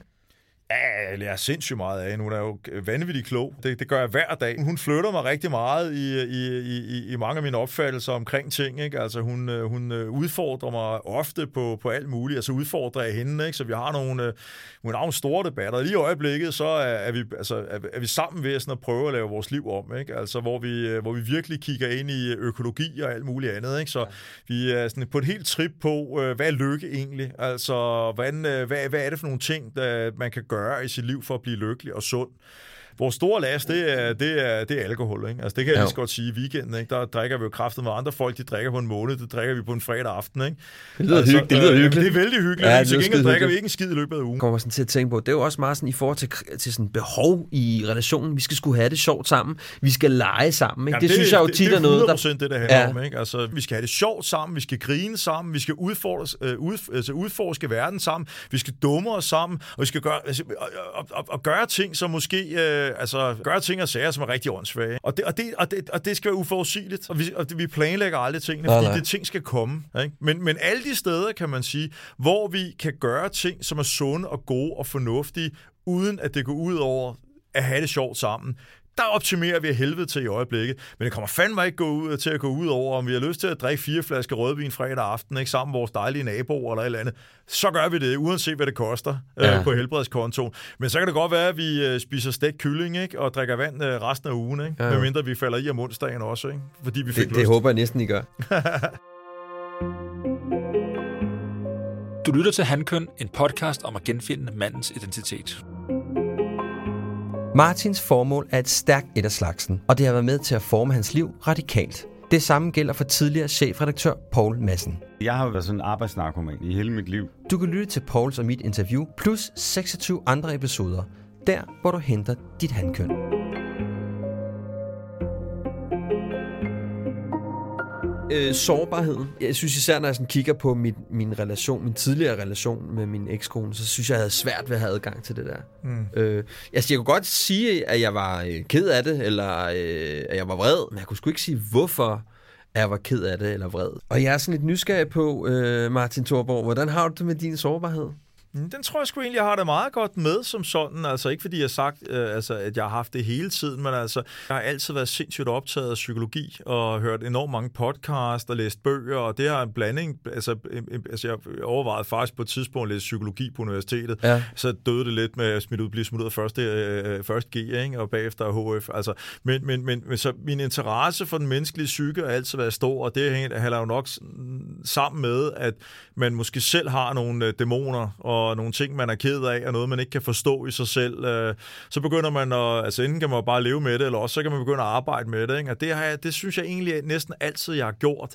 [SPEAKER 2] Ja, jeg lærer sindssygt meget af hende. Hun er jo vanvittigt klog. Det, det gør jeg hver dag. Hun flytter mig rigtig meget i, i, i, i mange af mine opfattelser omkring ting. Ikke? Altså, hun, øh, hun øh, udfordrer mig ofte på, på alt muligt. Altså udfordrer jeg hende, ikke? så vi har nogle, øh, har nogle store debatter. Lige i øjeblikket, så er, er, vi, altså, er, er vi sammen ved sådan at prøve at lave vores liv om. Ikke? Altså, hvor, vi, øh, hvor vi virkelig kigger ind i økologi og alt muligt andet. Ikke? Så ja. vi er sådan på et helt trip på, hvad er lykke egentlig? Altså, hvordan, hvad, hvad er det for nogle ting, der man kan gøre gøre i sit liv for at blive lykkelig og sund vores store last, det er, det er, det er alkohol. Ikke? Altså, det kan jeg
[SPEAKER 1] Jo.
[SPEAKER 2] lige så godt sige. I weekenden, ikke? der drikker vi jo kraftet med andre folk, de drikker på en måned, det drikker vi på en fredag aften. Ikke?
[SPEAKER 1] Det lyder hyggeligt, det lyder
[SPEAKER 2] øh,
[SPEAKER 1] hyggeligt.
[SPEAKER 2] Det er vældig hyggeligt.
[SPEAKER 1] Ja,
[SPEAKER 2] Ja,
[SPEAKER 1] det
[SPEAKER 2] til gengæld drikker vi ikke en skid i løbet af ugen.
[SPEAKER 1] kommer sådan til at tænke på, det er jo også meget sådan i forhold til, til sådan behov i relationen. Vi skal skulle have det sjovt sammen. Vi skal lege sammen. Ikke?
[SPEAKER 2] Jamen,
[SPEAKER 1] det, synes jeg jo
[SPEAKER 2] det,
[SPEAKER 1] tit
[SPEAKER 2] det
[SPEAKER 1] er noget, der...
[SPEAKER 2] 100% det, der handler
[SPEAKER 1] Ja.
[SPEAKER 2] ja. om. Ikke? Altså, vi skal have det sjovt sammen, vi skal grine sammen, vi skal udfordre, øh, ud, altså, udforske verden sammen, vi skal dumme os sammen, og vi skal gøre, altså, og, og, og, og gøre ting, som måske, øh, altså, gøre ting og sager, som er rigtig åndssvage. Og det, og det, og det, og det skal være uforudsigeligt, og vi, og det, vi planlægger aldrig tingene,
[SPEAKER 1] Nej,
[SPEAKER 2] fordi
[SPEAKER 1] nej.
[SPEAKER 2] det ting skal komme. Ikke? Men, men alle de steder, kan man sige, hvor vi kan gøre ting, som er sunde og gode og fornuftige, uden at det går ud over at have det sjovt sammen, der optimerer vi helvede til i øjeblikket. Men det kommer fandme ikke gå ud, til at gå ud over, om vi har lyst til at drikke fire flasker rødvin fredag aften, ikke, sammen med vores dejlige naboer eller et eller andet. Så gør vi det, uanset hvad det koster
[SPEAKER 1] Ja.
[SPEAKER 2] øh, på helbredskontoen. Men så kan det godt være, at vi øh, spiser stegt kylling ikke, og drikker vand øh, resten af ugen, ikke?
[SPEAKER 1] Ja,
[SPEAKER 2] medmindre vi falder i om onsdagen også, ikke? fordi vi fik
[SPEAKER 1] Det, det håber jeg næsten, I gør. *laughs*
[SPEAKER 5] Du lytter til Handkøn, en podcast om at genfinde mandens identitet.
[SPEAKER 1] Martins formål er et stærkt et af slagsen, og det har været med til at forme hans liv radikalt. Det samme gælder for tidligere chefredaktør Paul Madsen.
[SPEAKER 3] Jeg har været sådan en arbejdsnarkoman i hele mit liv.
[SPEAKER 1] Du kan lytte til Pauls og mit interview, plus 26 andre episoder, der hvor du henter dit handkøn. Øh, sårbarheden. Jeg synes især, når jeg sådan kigger på mit, min relation, min tidligere relation med min ekskone, så synes jeg, jeg havde svært ved at have adgang til det der. Mm. Øh, altså, jeg kunne godt sige, at jeg var øh, ked af det, eller øh, at jeg var vred, men jeg kunne sgu ikke sige, hvorfor at jeg var ked af det eller vred. Og jeg er sådan lidt nysgerrig på, øh, Martin Thorborg, hvordan har du det med din sårbarhed?
[SPEAKER 2] Mm, Den tror jeg sgu egentlig, jeg har det meget godt med som sådan. Altså ikke fordi jeg har sagt, øh, altså, at jeg har haft det hele tiden, men altså, jeg har altid været sindssygt optaget af psykologi og hørt enormt mange podcasts og læst bøger, og det har en blanding. Altså, altså jeg overvejede faktisk på et tidspunkt at læse psykologi på universitetet.
[SPEAKER 1] Ja.
[SPEAKER 2] Så døde det lidt med at smidt ud, blive smidt ud af første, øh, første G, ikke? og bagefter HF. Altså, men, men, men, men så min interesse for den menneskelige psyke har altid været stor, og det hænger jo nok sammen med, at man måske selv har nogle øh, dæmoner og nogle ting, man er ked af, og noget, man ikke kan forstå i sig selv. Øh, så begynder man at, altså enten kan man bare leve med det, eller også så kan man begynde at arbejde med det. Ikke? Og det, har jeg, det synes jeg egentlig næsten altid, jeg har gjort.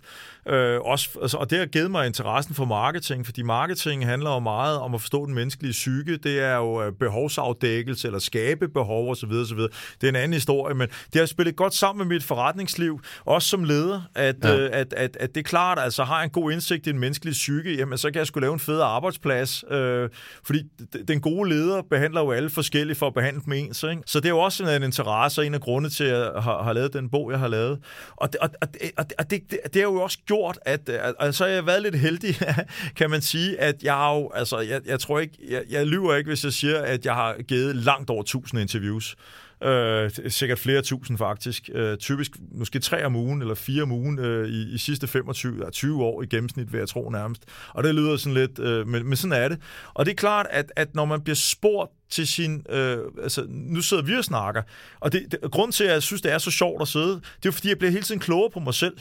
[SPEAKER 2] Øh, også, altså, og det har givet mig interessen for marketing, fordi marketing handler jo meget om at forstå den menneskelige psyke. Det er jo øh, behovsafdækkelse, eller skabe behov osv. osv. Det er en anden historie, men det har spillet godt sammen med mit forretningsliv, også som leder, at,
[SPEAKER 1] Ja.
[SPEAKER 2] øh, at, at, at det er klart, altså har jeg en god indsigt i den menneskelige psyke, jamen så kan jeg skulle lave en fed arbejdsplads, øh, fordi den gode leder behandler jo alle forskellige for at behandle dem ens, ikke? Så det er jo også en, en interesse, og en af grunde til, at jeg har, har lavet den bog, jeg har lavet. Og det, og, og, og, og det, det, det har jo også gjort, at øh, at- altså, så har været lidt heldig, *laughs* kan man sige, at jeg har jo, altså, jeg, jeg tror ikke, jeg, jeg lyver ikke, hvis jeg siger, at jeg har givet langt over 1000 interviews. Øh, sikkert flere tusind faktisk. Øh, typisk måske tre om ugen eller fire om ugen øh, i, i sidste 25 eller 20 år i gennemsnit, vil jeg tro nærmest. Og det lyder sådan lidt, øh, men, men sådan er det. Og det er klart, at, at når man bliver spurgt til sin... Øh, altså, nu sidder vi og snakker, og det, det, grunden til, at jeg synes, det er så sjovt at sidde, det er jo, fordi jeg bliver hele tiden klogere på mig selv.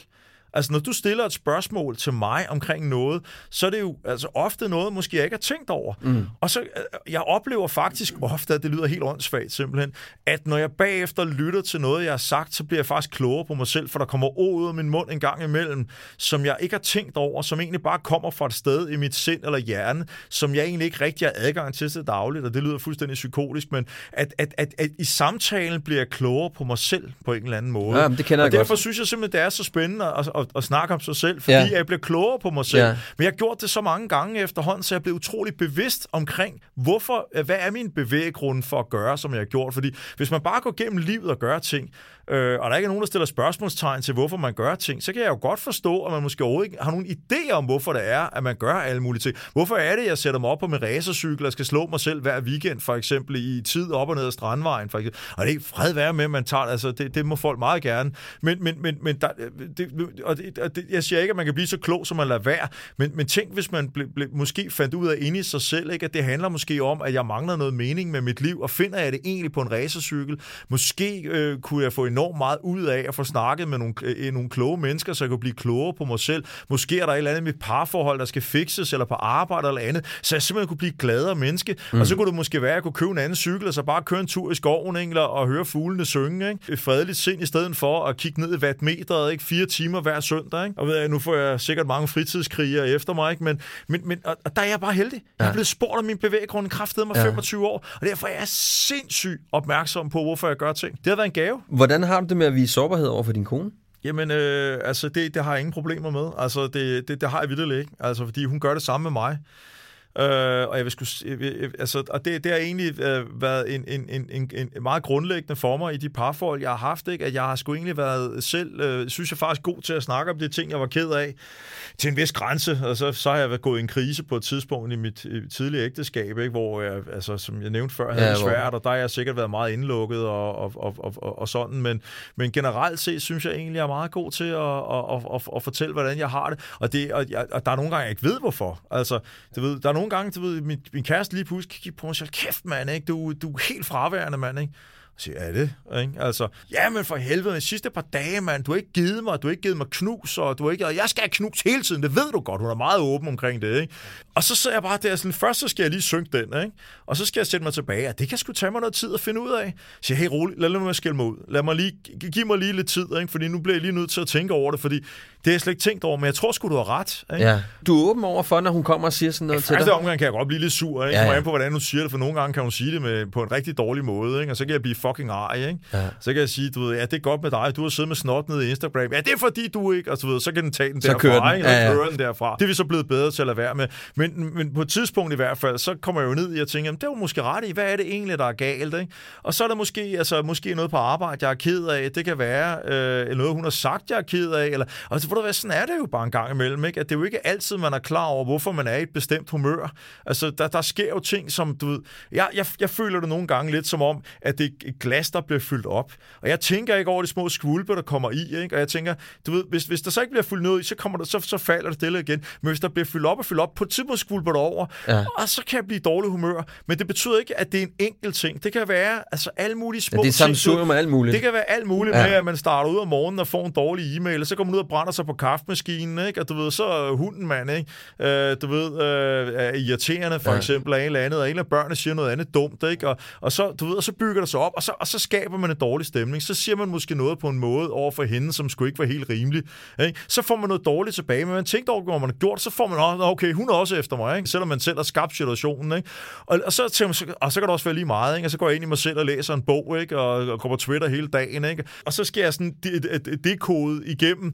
[SPEAKER 2] Altså, når du stiller et spørgsmål til mig omkring noget, så er det jo altså, ofte noget, måske jeg ikke har tænkt over. Mm. Og så, øh, jeg oplever faktisk ofte, at det lyder helt åndssvagt simpelthen, at når jeg bagefter lytter til noget, jeg har sagt, så bliver jeg faktisk klogere på mig selv, for der kommer ord ud af min mund en gang imellem, som jeg ikke har tænkt over, som egentlig bare kommer fra et sted i mit sind eller hjerne, som jeg egentlig ikke rigtig har adgang til til dagligt, og det lyder fuldstændig psykotisk, men at, at, at, at i samtalen bliver jeg klogere på mig selv på en eller anden måde.
[SPEAKER 1] Ja, det kender
[SPEAKER 2] og
[SPEAKER 1] jeg godt.
[SPEAKER 2] derfor synes jeg simpelthen, det er så spændende at, at, at snakke om sig selv, fordi
[SPEAKER 1] Ja.
[SPEAKER 2] jeg bliver klogere på mig selv.
[SPEAKER 1] Ja.
[SPEAKER 2] Men jeg har gjort det så mange gange efterhånden, så jeg blev utrolig bevidst omkring, hvorfor, hvad er min bevæggrund for at gøre, som jeg har gjort. Fordi hvis man bare går gennem livet og gør ting, øh, og der ikke er nogen, der stiller spørgsmålstegn til, hvorfor man gør ting, så kan jeg jo godt forstå, at man måske overhovedet ikke har nogen idé om, hvorfor det er, at man gør alle mulige ting. Hvorfor er det, jeg sætter mig op på min racercykel og skal slå mig selv hver weekend, for eksempel i tid op og ned ad Strandvejen, for eksempel. Og det er ikke fred være med, at man tager, altså det, det må folk meget gerne. Men, men, men, men der, øh, det, og det, og det, jeg siger ikke, at man kan blive så klog, som man lader være, men, men tænk, hvis man ble, ble, måske fandt ud af inde i sig selv, ikke, at det handler måske om, at jeg mangler noget mening med mit liv, og finder jeg det egentlig på en racercykel. Måske øh, kunne jeg få enormt meget ud af at få snakket med nogle, øh, nogle kloge mennesker, så jeg kunne blive klogere på mig selv. Måske er der et eller andet med parforhold, der skal fikses, eller på arbejde eller andet, så jeg simpelthen kunne blive gladere menneske. Mm. Og så kunne det måske være, at jeg kunne købe en anden cykel, og så bare køre en tur i skoven, ikke, og høre fuglene synge. Ikke? Et fredeligt sind, i stedet for at kigge ned i wattmeteret, ikke? fire timer hver søndag. Ikke? Og ved jeg, nu får jeg sikkert mange fritidskrigere efter mig, ikke? Men, men, men og, og der er jeg bare heldig. Ja. Jeg er blevet spurgt om min bevæggrund i kraft mig ja. 25 år, og derfor er jeg sindssygt opmærksom på, hvorfor jeg gør ting. Det har været en gave.
[SPEAKER 1] Hvordan har du det med at vise sårbarhed over for din kone?
[SPEAKER 2] Jamen, øh, altså, det, det har jeg ingen problemer med. Altså, det, det, det har jeg vildt ikke. Altså, fordi hun gør det samme med mig. Øh, og jeg vil skulle, altså, og det, det har egentlig øh, været en, en, en, en, en meget grundlæggende for mig i de parforhold, jeg har haft, ikke? at jeg har sgu egentlig været selv, øh, synes jeg faktisk god til at snakke om de ting, jeg var ked af, til en vis grænse, og så, så har jeg været gået i en krise på et tidspunkt i mit tidlige ægteskab, ikke? hvor jeg, altså, som jeg nævnte før, havde ja, det svært, og der har jeg sikkert været meget indlukket og, og, og, og, og sådan, men, men generelt set synes jeg egentlig, jeg er meget god til at, at, at, at, at fortælle, hvordan jeg har det, og, det, og, og der er nogle gange, jeg ikke ved hvorfor. Altså, du ved, der er nogle gange, du ved, min, min kæreste lige pludselig kigge på mig og siger, kæft mand, ikke? Du, du er helt fraværende mand, ikke? Så siger, er det? Ikke? Altså, ja, men for helvede, de sidste par dage, mand, du har ikke givet mig, du har ikke givet mig knus, og du har ikke, og jeg skal have knus hele tiden, det ved du godt, hun er meget åben omkring det, ikke? Og så sidder jeg bare der, sådan, først så skal jeg lige synge den, ikke? Og så skal jeg sætte mig tilbage, og det kan sgu tage mig noget tid at finde ud af. Så siger, hey, rolig, lad mig skille mig ud. Lad mig lige, giv mig lige lidt tid, ikke? Fordi nu bliver jeg lige nødt til at tænke over det, fordi det har jeg slet ikke tænkt over, men jeg tror sgu, du har ret. Ikke?
[SPEAKER 1] Ja. Du er åben over for, når hun kommer og siger sådan noget
[SPEAKER 2] ja,
[SPEAKER 1] til dig?
[SPEAKER 2] omgang kan jeg godt blive lidt sur, ikke? Ja, ja. på, hvordan hun siger det, for nogle gange kan hun sige det med, på en rigtig dårlig måde, ikke? Og så kan jeg blive fucking ej, ikke? Ja. Så kan jeg sige, du ved, ja, det er godt med dig, du har siddet med snot nede i Instagram. Ja, det er fordi, du ikke, og så, ved, så kan den tage den så derfra, kører den. Ikke? Ja, ja. kører den derfra. Det er vi så blevet bedre til at lade være med. Men, men på et tidspunkt i hvert fald, så kommer jeg jo ned i at tænke, jamen, det var måske ret i, hvad er det egentlig, der er galt, ikke? Og så er der måske, altså, måske noget på arbejde, jeg er ked af. Det kan være øh, noget, hun har sagt, jeg er ked af. Eller, altså, for du hvad, sådan er det jo bare en gang imellem, ikke? At det er jo ikke altid, man er klar over, hvorfor man er i et bestemt humør. Altså, der, der sker jo ting, som, du ved, jeg, jeg, jeg føler det nogle gange lidt som om, at det er et glas, der bliver fyldt op. Og jeg tænker ikke over de små skvulper, der kommer i, ikke? Og jeg tænker, du ved, hvis, hvis der så ikke bliver fyldt noget i, så, kommer der, så, så falder det stille igen. Men hvis der bliver fyldt op og fyldt op, på et tidspunkt skvulper det over, ja. og så kan jeg blive dårlig humør. Men det betyder ikke, at det er en enkelt ting. Det kan være altså alle mulige små
[SPEAKER 1] ja, det er ting. med alt muligt.
[SPEAKER 2] Det kan være alt muligt ja. med, at man starter ud om morgenen og får en dårlig e-mail, og så kommer man ud og brænder sig på kaffemaskinen, ikke? Og du ved, så er hunden mand, ikke? Øh, du ved, øh, er irriterende for ja. eksempel af en eller andet, og en af børnene siger noget andet dumt, ikke? Og, og så, du ved, og så bygger det sig op, og så, og så skaber man en dårlig stemning. Så siger man måske noget på en måde over for hende, som skulle ikke være helt rimelig. Ikke? Så får man noget dårligt tilbage, men man tænker over, hvor man har gjort, så får man også, okay, hun er også efter mig, ikke? selvom man selv har skabt situationen. Ikke? Og, og, så, tænker man, og så kan det også være lige meget, ikke? og så går jeg ind i mig selv og læser en bog, ikke? Og, og går på Twitter hele dagen, ikke? og så skal jeg sådan det kode igennem,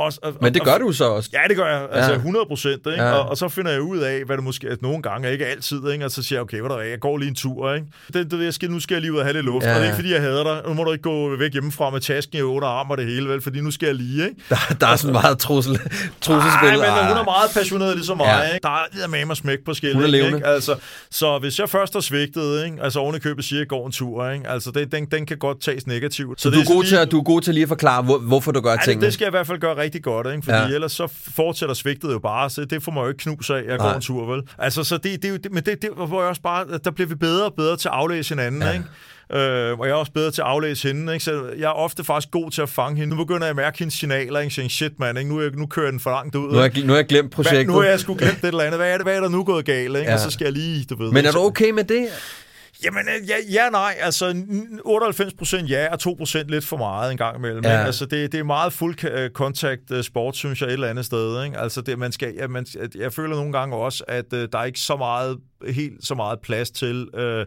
[SPEAKER 1] og, og, Men det gør og, du så også?
[SPEAKER 2] Ja, det gør jeg. Altså ja. 100 procent. Ja. Og, og så finder jeg ud af, hvad det måske er nogle gange, ikke altid. Ikke? Og så siger jeg, okay, hvad der er, jeg går lige en tur. Ikke? Det, det, jeg skal, nu skal jeg lige ud og have lidt luft. Ja. Og det er ikke, fordi jeg hader dig. Nu må du ikke gå væk hjemmefra med tasken i otte arme og det hele, vel? Fordi nu skal jeg lige. Ikke?
[SPEAKER 1] Der, der er sådan meget trussel, trusselsspil.
[SPEAKER 2] Nej, men hun er meget passioneret ligesom mig. Ja. Ikke? Der er med mig smæk på skillet. Ikke? Altså, så hvis jeg først har svigtet, ikke? altså oven i købet siger, at jeg går en tur, ikke? Altså, det, den, den kan godt tages negativt.
[SPEAKER 1] Så, så du, er god lige... til at, du er god til lige at forklare, hvor, hvorfor du gør ja, tingene?
[SPEAKER 2] Det, det skal jeg i hvert fald gøre rigtig godt, ikke? Fordi ja ellers så fortsætter svigtet jo bare, så det får man jo ikke knus af, jeg går en tur, vel? Altså, så det, det, men det, det hvor jeg også bare, der bliver vi bedre og bedre til at aflæse hinanden, ja. ikke? Øh, og jeg er også bedre til at aflæse hende. Ikke? Så jeg er ofte faktisk god til at fange hende. Nu begynder jeg at mærke hendes signaler. Ikke? Shit, man, ikke? Nu, er nu kører den for langt ud.
[SPEAKER 1] Nu har jeg, nu har jeg glemt projektet. Hvad,
[SPEAKER 2] nu har jeg sgu glemt det eller andet. Hvad er, det, hvad er der nu gået galt? Ikke? Ja. Og så skal jeg lige, du ved.
[SPEAKER 1] Men er du okay med det?
[SPEAKER 2] Jamen, øh, ja, ja nej. Altså, 98 procent ja, og 2 procent lidt for meget en gang imellem. Ja. Ikke? Altså, det, det er meget fuld kontakt øh, sport, synes jeg, et eller andet sted. Ikke? Altså, det, man skal, ja, man, jeg føler nogle gange også, at uh, der er ikke så meget, helt så meget plads til... Uh,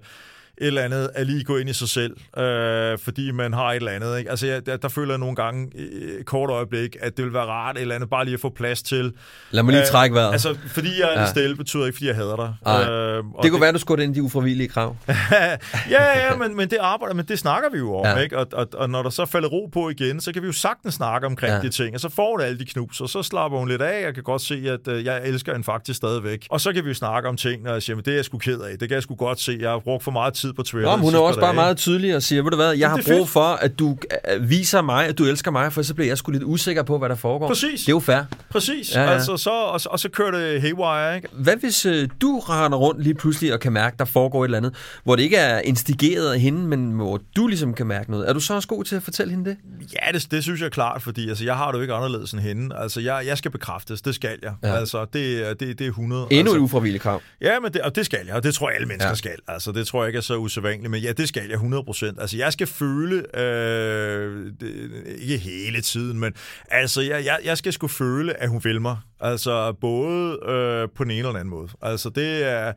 [SPEAKER 2] et eller andet at lige gå ind i sig selv, øh, fordi man har et eller andet. Ikke? Altså, jeg, der, der føler jeg nogle gange et kort øjeblik, at det vil være rart et eller andet bare lige at få plads til.
[SPEAKER 1] Lad mig lige øh, trække vejret.
[SPEAKER 2] Altså, fordi jeg er ja. stille, betyder ikke, fordi jeg hader dig.
[SPEAKER 1] Øh, det kunne det, være, du skulle ind i de ufravillige krav. *laughs*
[SPEAKER 2] ja, ja, men, men det arbejder, men det snakker vi jo om. Ja. Ikke? Og, og, og, når der så falder ro på igen, så kan vi jo sagtens snakke omkring ja. de ting, og så får det alle de knus, og så slapper hun lidt af. Jeg kan godt se, at øh, jeg elsker hende faktisk stadigvæk. Og så kan vi jo snakke om ting, og jeg siger, det er jeg sgu ked af. Det kan jeg sgu godt se. Jeg har brugt for meget tid på Twitter.
[SPEAKER 1] Nå, hun er også bare
[SPEAKER 2] dage.
[SPEAKER 1] meget tydelig og siger, ved du hvad, jeg har brug
[SPEAKER 2] fedt.
[SPEAKER 1] for, at du øh, viser mig, at du elsker mig, for så bliver jeg sgu lidt usikker på, hvad der foregår.
[SPEAKER 2] Præcis.
[SPEAKER 1] Det er jo fair.
[SPEAKER 2] Præcis,
[SPEAKER 1] Ja,
[SPEAKER 2] ja. Altså, så, og, så- og så kører det haywire, ikke?
[SPEAKER 1] Hvad hvis øh, du render rundt lige pludselig og kan mærke, der foregår et eller andet, hvor det ikke er instigeret af hende, men hvor du ligesom kan mærke noget? Er du så også god til at fortælle hende det?
[SPEAKER 2] Ja, det, det synes jeg er klart, fordi altså, jeg har det jo ikke anderledes end hende. Altså, jeg, jeg skal bekræftes, det skal jeg.
[SPEAKER 1] Ja.
[SPEAKER 2] Altså, det, det, det er 100.
[SPEAKER 1] Endnu
[SPEAKER 2] altså,
[SPEAKER 1] et ufravilligt krav.
[SPEAKER 2] Ja, men det, og det skal jeg, og det tror jeg, alle mennesker
[SPEAKER 1] Ja.
[SPEAKER 2] ja. skal. Altså, det tror jeg ikke er så usædvanligt, men ja, det skal jeg 100%. Altså, jeg skal føle, øh, det, ikke hele tiden, men altså, jeg, jeg, jeg skal sgu føle, at hun vil mig. Altså, både øh, på den ene eller den anden måde. Altså, det er,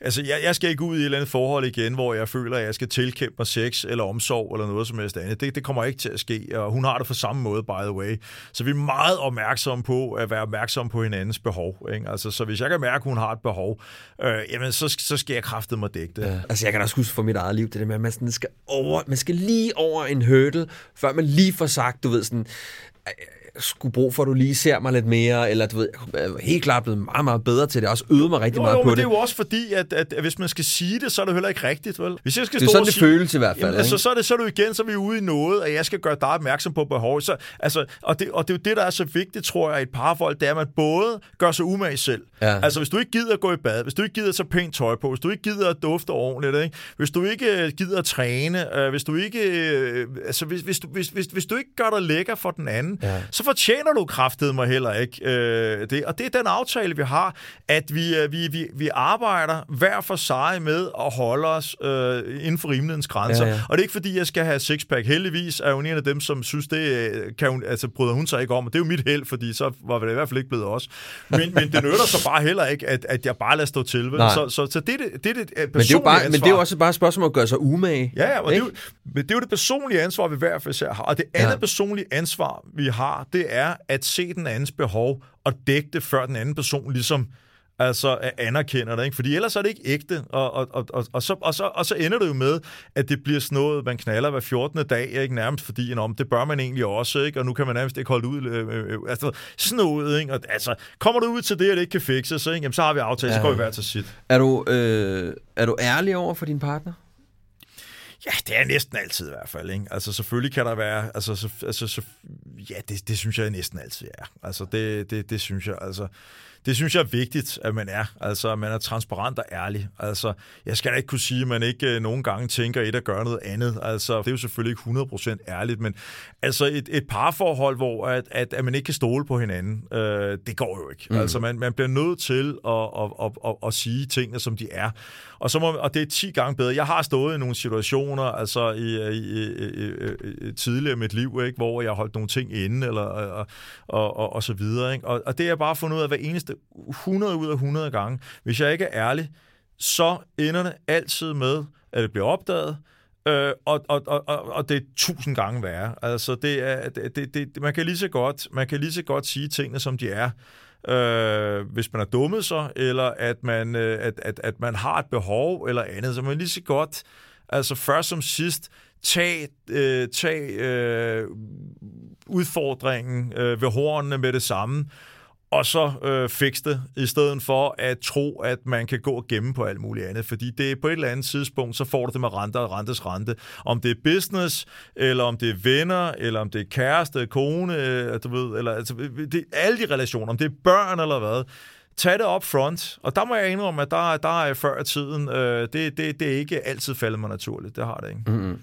[SPEAKER 2] altså, jeg, jeg skal ikke ud i et eller andet forhold igen, hvor jeg føler, at jeg skal tilkæmpe mig sex eller omsorg eller noget som helst andet. Det, det kommer ikke til at ske, og hun har det på samme måde, by the way. Så vi er meget opmærksomme på at være opmærksomme på hinandens behov. Ikke? Altså, så hvis jeg kan mærke, at hun har et behov, øh, jamen, så, så skal jeg kraftet mig dække det. Ja.
[SPEAKER 1] Altså, jeg kan også huske for mit eget liv, det der med, at man, sådan skal over, man skal lige over en hurdle, før man lige får sagt, du ved sådan, skulle brug for, at du lige ser mig lidt mere, eller du ved, jeg er helt klart blevet meget, meget bedre til det, og også øvet mig rigtig
[SPEAKER 2] Jo,
[SPEAKER 1] meget
[SPEAKER 2] jo,
[SPEAKER 1] på det.
[SPEAKER 2] det er jo også fordi, at, at, at hvis man skal sige det, så er det heller ikke rigtigt, vel? Hvis jeg skal
[SPEAKER 1] Det er
[SPEAKER 2] stå
[SPEAKER 1] sådan, det
[SPEAKER 2] sige,
[SPEAKER 1] føles i hvert fald,
[SPEAKER 2] Jamen, altså, så er det så er du igen, så er vi ude i noget, at jeg skal gøre dig opmærksom på behov. Så, altså, og, det, og det er jo det, der er så vigtigt, tror jeg, i et parforhold, det er, at man både gør sig umage selv.
[SPEAKER 1] Ja.
[SPEAKER 2] Altså, hvis du ikke gider at gå i bad, hvis du ikke gider at tage pænt tøj på, hvis du ikke gider at dufte ordentligt, ikke? hvis du ikke øh, gider at træne, øh, hvis du ikke, øh, altså, hvis, hvis, du, hvis, hvis, hvis du ikke gør dig lækker for den anden,
[SPEAKER 1] Ja.
[SPEAKER 2] så fortjener du kraftet mig heller ikke øh, det. Og det er den aftale, vi har, at vi, øh, vi, vi, vi arbejder hver for sig med at holde os øh, inden for rimelighedens grænser.
[SPEAKER 1] Ja,
[SPEAKER 2] Ja. Og det er ikke fordi, jeg skal have sixpack. Heldigvis er hun en af dem, som synes, det øh, kan hun, altså, bryder hun sig ikke om. Og det er jo mit held, fordi så var det i hvert fald ikke blevet os. Men, men det nytter så bare heller ikke, at, at jeg bare lader stå til. Vel? Så, så, så det er det, det, er det
[SPEAKER 1] Men det, er jo bare, men det er jo
[SPEAKER 2] ansvar.
[SPEAKER 1] også bare et spørgsmål at gøre sig umage.
[SPEAKER 2] Ja, ja, og det er, jo, men det er jo det personlige ansvar, vi hver for især har. Og det andet
[SPEAKER 1] ja.
[SPEAKER 2] personlige ansvar, vi har, det er at se den andens behov og dække det, før den anden person ligesom altså anerkender det, ikke? Fordi ellers er det ikke ægte, og, og, og, og, og, så, og, så, og så ender det jo med, at det bliver sådan noget, man knaller hver 14. dag, ikke nærmest fordi, om det bør man egentlig også, ikke? Og nu kan man nærmest ikke holde ud, øh, øh, øh, altså sådan noget, ikke? Og, altså, kommer du ud til det, at det ikke kan fikses, ikke? Jamen, så har vi aftalt, ja. så går vi hver til sit.
[SPEAKER 1] Er du, øh, er du ærlig over for din partner?
[SPEAKER 2] Ja, det er næsten altid i hvert fald. Ikke? Altså selvfølgelig kan der være, altså, så, altså så, ja, det, det synes jeg næsten altid er. Altså det, det, det synes jeg, altså, det synes jeg er vigtigt, at man er. Altså, at man er transparent og ærlig. Altså, jeg skal da ikke kunne sige, at man ikke øh, nogle gange tænker et at gøre noget andet. Altså, det er jo selvfølgelig ikke 100% ærligt, men altså et, et parforhold, hvor at, at, at man ikke kan stole på hinanden, øh, det går jo ikke. Mm. Altså, man, man bliver nødt til at, at, at, at, at sige tingene, som de er. Og, så må, og det er 10 gange bedre. Jeg har stået i nogle situationer, altså i, i, i, i, i tidligere i mit liv, ikke, hvor jeg har holdt nogle ting inde, eller, og, og, og, og så videre. Ikke? Og, og det er jeg bare fundet ud af hver eneste 100 ud af 100 gange. Hvis jeg ikke er ærlig, så ender det altid med, at det bliver opdaget, Øh, og, og, og, og, og det er tusind gange værre. Altså, det er, det, det, det, man, kan lige så godt, man kan lige så godt sige tingene, som de er, øh, hvis man har dummet sig, eller at man, øh, at, at, at man har et behov, eller andet. Så man lige så godt, altså først som sidst, tag, øh, tag øh, udfordringen øh, ved hornene med det samme, og så øh, fikse det, i stedet for at tro, at man kan gå og gemme på alt muligt andet. Fordi det er på et eller andet tidspunkt, så får du det med renter og rentes rente. Om det er business, eller om det er venner, eller om det er kæreste, kone, øh, du ved, eller altså, det, er alle de relationer, om det er børn eller hvad, tag det op front. Og der må jeg indrømme, at der, der er før i tiden, øh, det, det, det er ikke altid faldet mig naturligt. Det har det ikke.
[SPEAKER 1] Mm-hmm.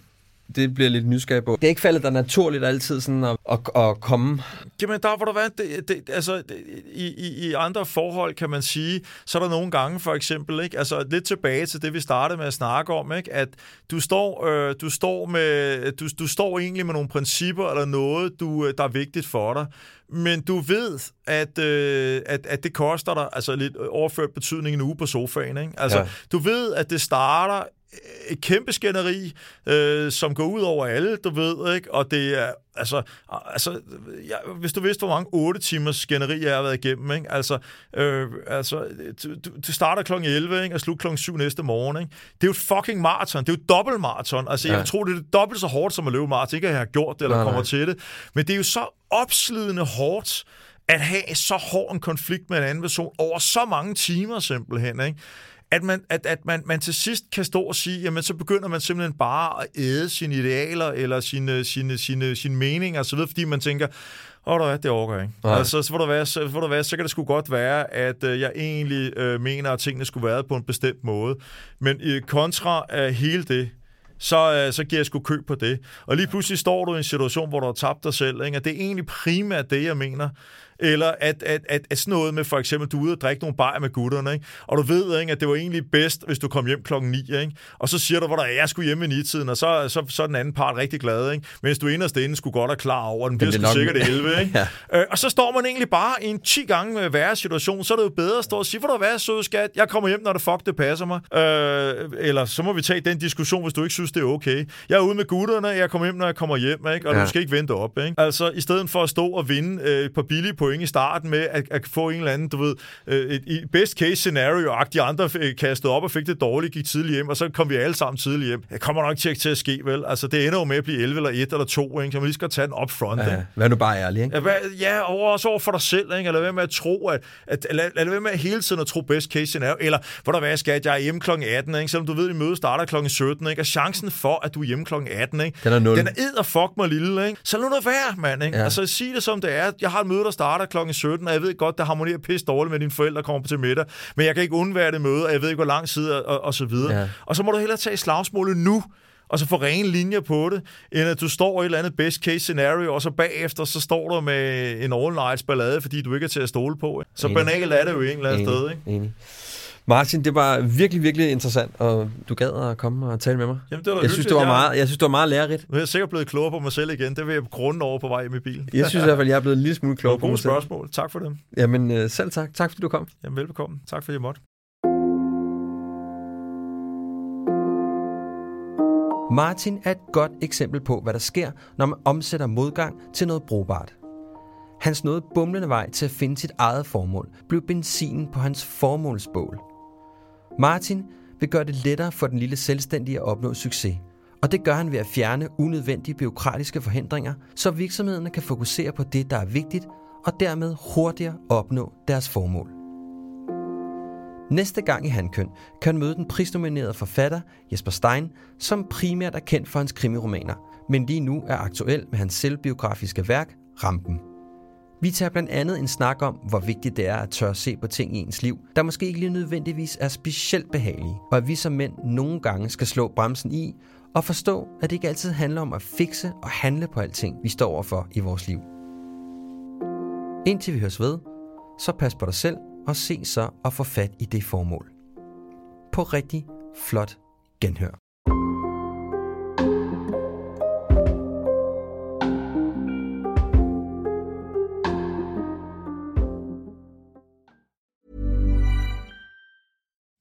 [SPEAKER 1] Det bliver lidt nysgerrig på. Det er ikke faldet dig naturligt altid sådan at, at, at komme?
[SPEAKER 2] Jamen, der hvor der være, det, det, altså, det, i, i, i andre forhold, kan man sige, så er der nogle gange, for eksempel, ikke? Altså, lidt tilbage til det, vi startede med at snakke om, ikke? At du står, øh, du står med, du, du står egentlig med nogle principper, eller noget, du, øh, der er vigtigt for dig, men du ved, at, øh, at, at det koster dig, altså lidt overført betydning en uge på sofaen, ikke? Altså,
[SPEAKER 1] Ja.
[SPEAKER 2] du ved, at det starter et kæmpe skænderi, øh, som går ud over alle, du ved, ikke? Og det er, altså, altså jeg, hvis du vidste, hvor mange 8 timers skænderi jeg har været igennem, ikke? Altså, øh, altså du, du- starter kl. 11, ikke? Og slutter kl. 7 næste morgen, ikke? Det er jo et fucking maraton. Det er jo et dobbelt maraton. Altså, jeg
[SPEAKER 1] Ja.
[SPEAKER 2] tror, det er dobbelt så hårdt som at løbe maraton. Ikke at jeg har gjort det, eller
[SPEAKER 1] Nej,
[SPEAKER 2] kommer
[SPEAKER 1] nej.
[SPEAKER 2] til det. Men det er jo så opslidende hårdt, at have så hård en konflikt med en anden person over så mange timer simpelthen, ikke? At man, at, at man, man til sidst kan stå og sige, jamen så begynder man simpelthen bare at æde sine idealer, eller sine, sine, sine, sine meninger osv., fordi man tænker, og der er, det overgår ikke.
[SPEAKER 1] Nej.
[SPEAKER 2] Altså, så, får der være, så, får der være, så kan det sgu godt være, at øh, jeg egentlig øh, mener, at tingene skulle være på en bestemt måde. Men øh, kontra af hele det, så, øh, så giver jeg sgu køb på det. Og lige pludselig står du i en situation, hvor du har tabt dig selv. Ikke? Og det er egentlig primært det, jeg mener. Eller at, at, at, at sådan noget med for eksempel, du er ude og drikke nogle bajer med gutterne, ikke? og du ved, ikke, at det var egentlig bedst, hvis du kom hjem klokken 9, ikke? og så siger du, hvor der er, jeg skulle hjemme i 9-tiden, og så, så, så er den anden part rigtig glad, ikke? mens du inderst inde skulle godt være klar over, den bliver
[SPEAKER 1] det
[SPEAKER 2] sgu
[SPEAKER 1] nok-
[SPEAKER 2] sikkert 11. *laughs* Ikke?
[SPEAKER 1] Ja.
[SPEAKER 2] øh, og så står man egentlig bare i en 10 gange værre situation, så er det jo bedre at stå og sige, hvor der er søde skat, jeg kommer hjem, når det fuck, det passer mig. Øh, eller så må vi tage den diskussion, hvis du ikke synes, det er okay. Jeg er ude med gutterne, jeg kommer hjem, når jeg kommer hjem, ikke? og ja. Du skal ikke vente op. Ikke? Altså, i stedet for at stå og vinde øh, par billige point i starten med at, at få en eller anden, du ved, øh, et, et best case scenario, og de andre øh, kastede op og fik det dårligt, gik tidligt hjem, og så kom vi alle sammen tidligt hjem. Det kommer nok til, til at ske, vel? Altså, det ender jo med at blive 11 eller 1 eller 2, ikke? så man lige skal tage den up front.
[SPEAKER 1] Ja, vær nu bare ærlig, ikke?
[SPEAKER 2] Ja, hvad, ja, og også over for dig selv, ikke? Eller hvad med at tro, at, at lad, lad være med at hele tiden at tro best case scenario, eller hvor der hvad skat, jeg er hjemme kl. 18, ikke? selvom du ved, at møde starter kl. 17, ikke? og chancen for, at du er hjemme kl. 18, ikke?
[SPEAKER 1] Den er nul.
[SPEAKER 2] Den er ed og fuck mig lille, ikke? Så lad nu være, mand, ikke? Ja. Altså, sig det som det er. Jeg har et møde, der starter kl. 17, og jeg ved godt, der harmonerer pisse dårligt med dine forældre, kommer til middag, men jeg kan ikke undvære det møde, og jeg ved ikke, hvor lang tid, og, og, så videre.
[SPEAKER 1] Ja.
[SPEAKER 2] Og så må du hellere tage slagsmålet nu, og så få rene linjer på det, end at du står i et eller andet best case scenario, og så bagefter, så står du med en all nights ballade, fordi du ikke er til at stole på. Så
[SPEAKER 1] Enig.
[SPEAKER 2] banalt er det jo en eller anden sted, ikke?
[SPEAKER 1] Enig. Martin, det var virkelig, virkelig interessant, og du gad at komme og tale med mig.
[SPEAKER 2] Jamen, det var
[SPEAKER 1] jeg synes, det var
[SPEAKER 2] Jeg-
[SPEAKER 1] meget, jeg synes, det var meget lærerigt.
[SPEAKER 2] Nu er jeg sikkert blevet klogere på mig selv igen. Det vil jeg grunde over på vej i bilen.
[SPEAKER 1] Jeg synes i hvert fald, jeg er blevet en lille smule
[SPEAKER 2] Det
[SPEAKER 1] klogere på mig selv.
[SPEAKER 2] spørgsmål. Tak for dem.
[SPEAKER 1] Jamen, øh, selv tak. Tak fordi du kom.
[SPEAKER 2] Jamen, velbekomme. Tak fordi jeg måtte.
[SPEAKER 1] Martin er et godt eksempel på, hvad der sker, når man omsætter modgang til noget brugbart. Hans noget bumlende vej til at finde sit eget formål blev benzinen på hans formålsbål. Martin vil gøre det lettere for den lille selvstændige at opnå succes. Og det gør han ved at fjerne unødvendige byråkratiske forhindringer, så virksomhederne kan fokusere på det, der er vigtigt, og dermed hurtigere opnå deres formål. Næste gang i Handkøn kan han møde den prisnominerede forfatter Jesper Stein, som primært er kendt for hans krimiromaner, men lige nu er aktuel med hans selvbiografiske værk Rampen. Vi tager blandt andet en snak om, hvor vigtigt det er at tør se på ting i ens liv, der måske ikke lige nødvendigvis er specielt behagelige, og at vi som mænd nogle gange skal slå bremsen i og forstå, at det ikke altid handler om at fikse og handle på alting, vi står overfor i vores liv. Indtil vi høres ved, så pas på dig selv og se så at få fat i det formål. På rigtig flot genhør.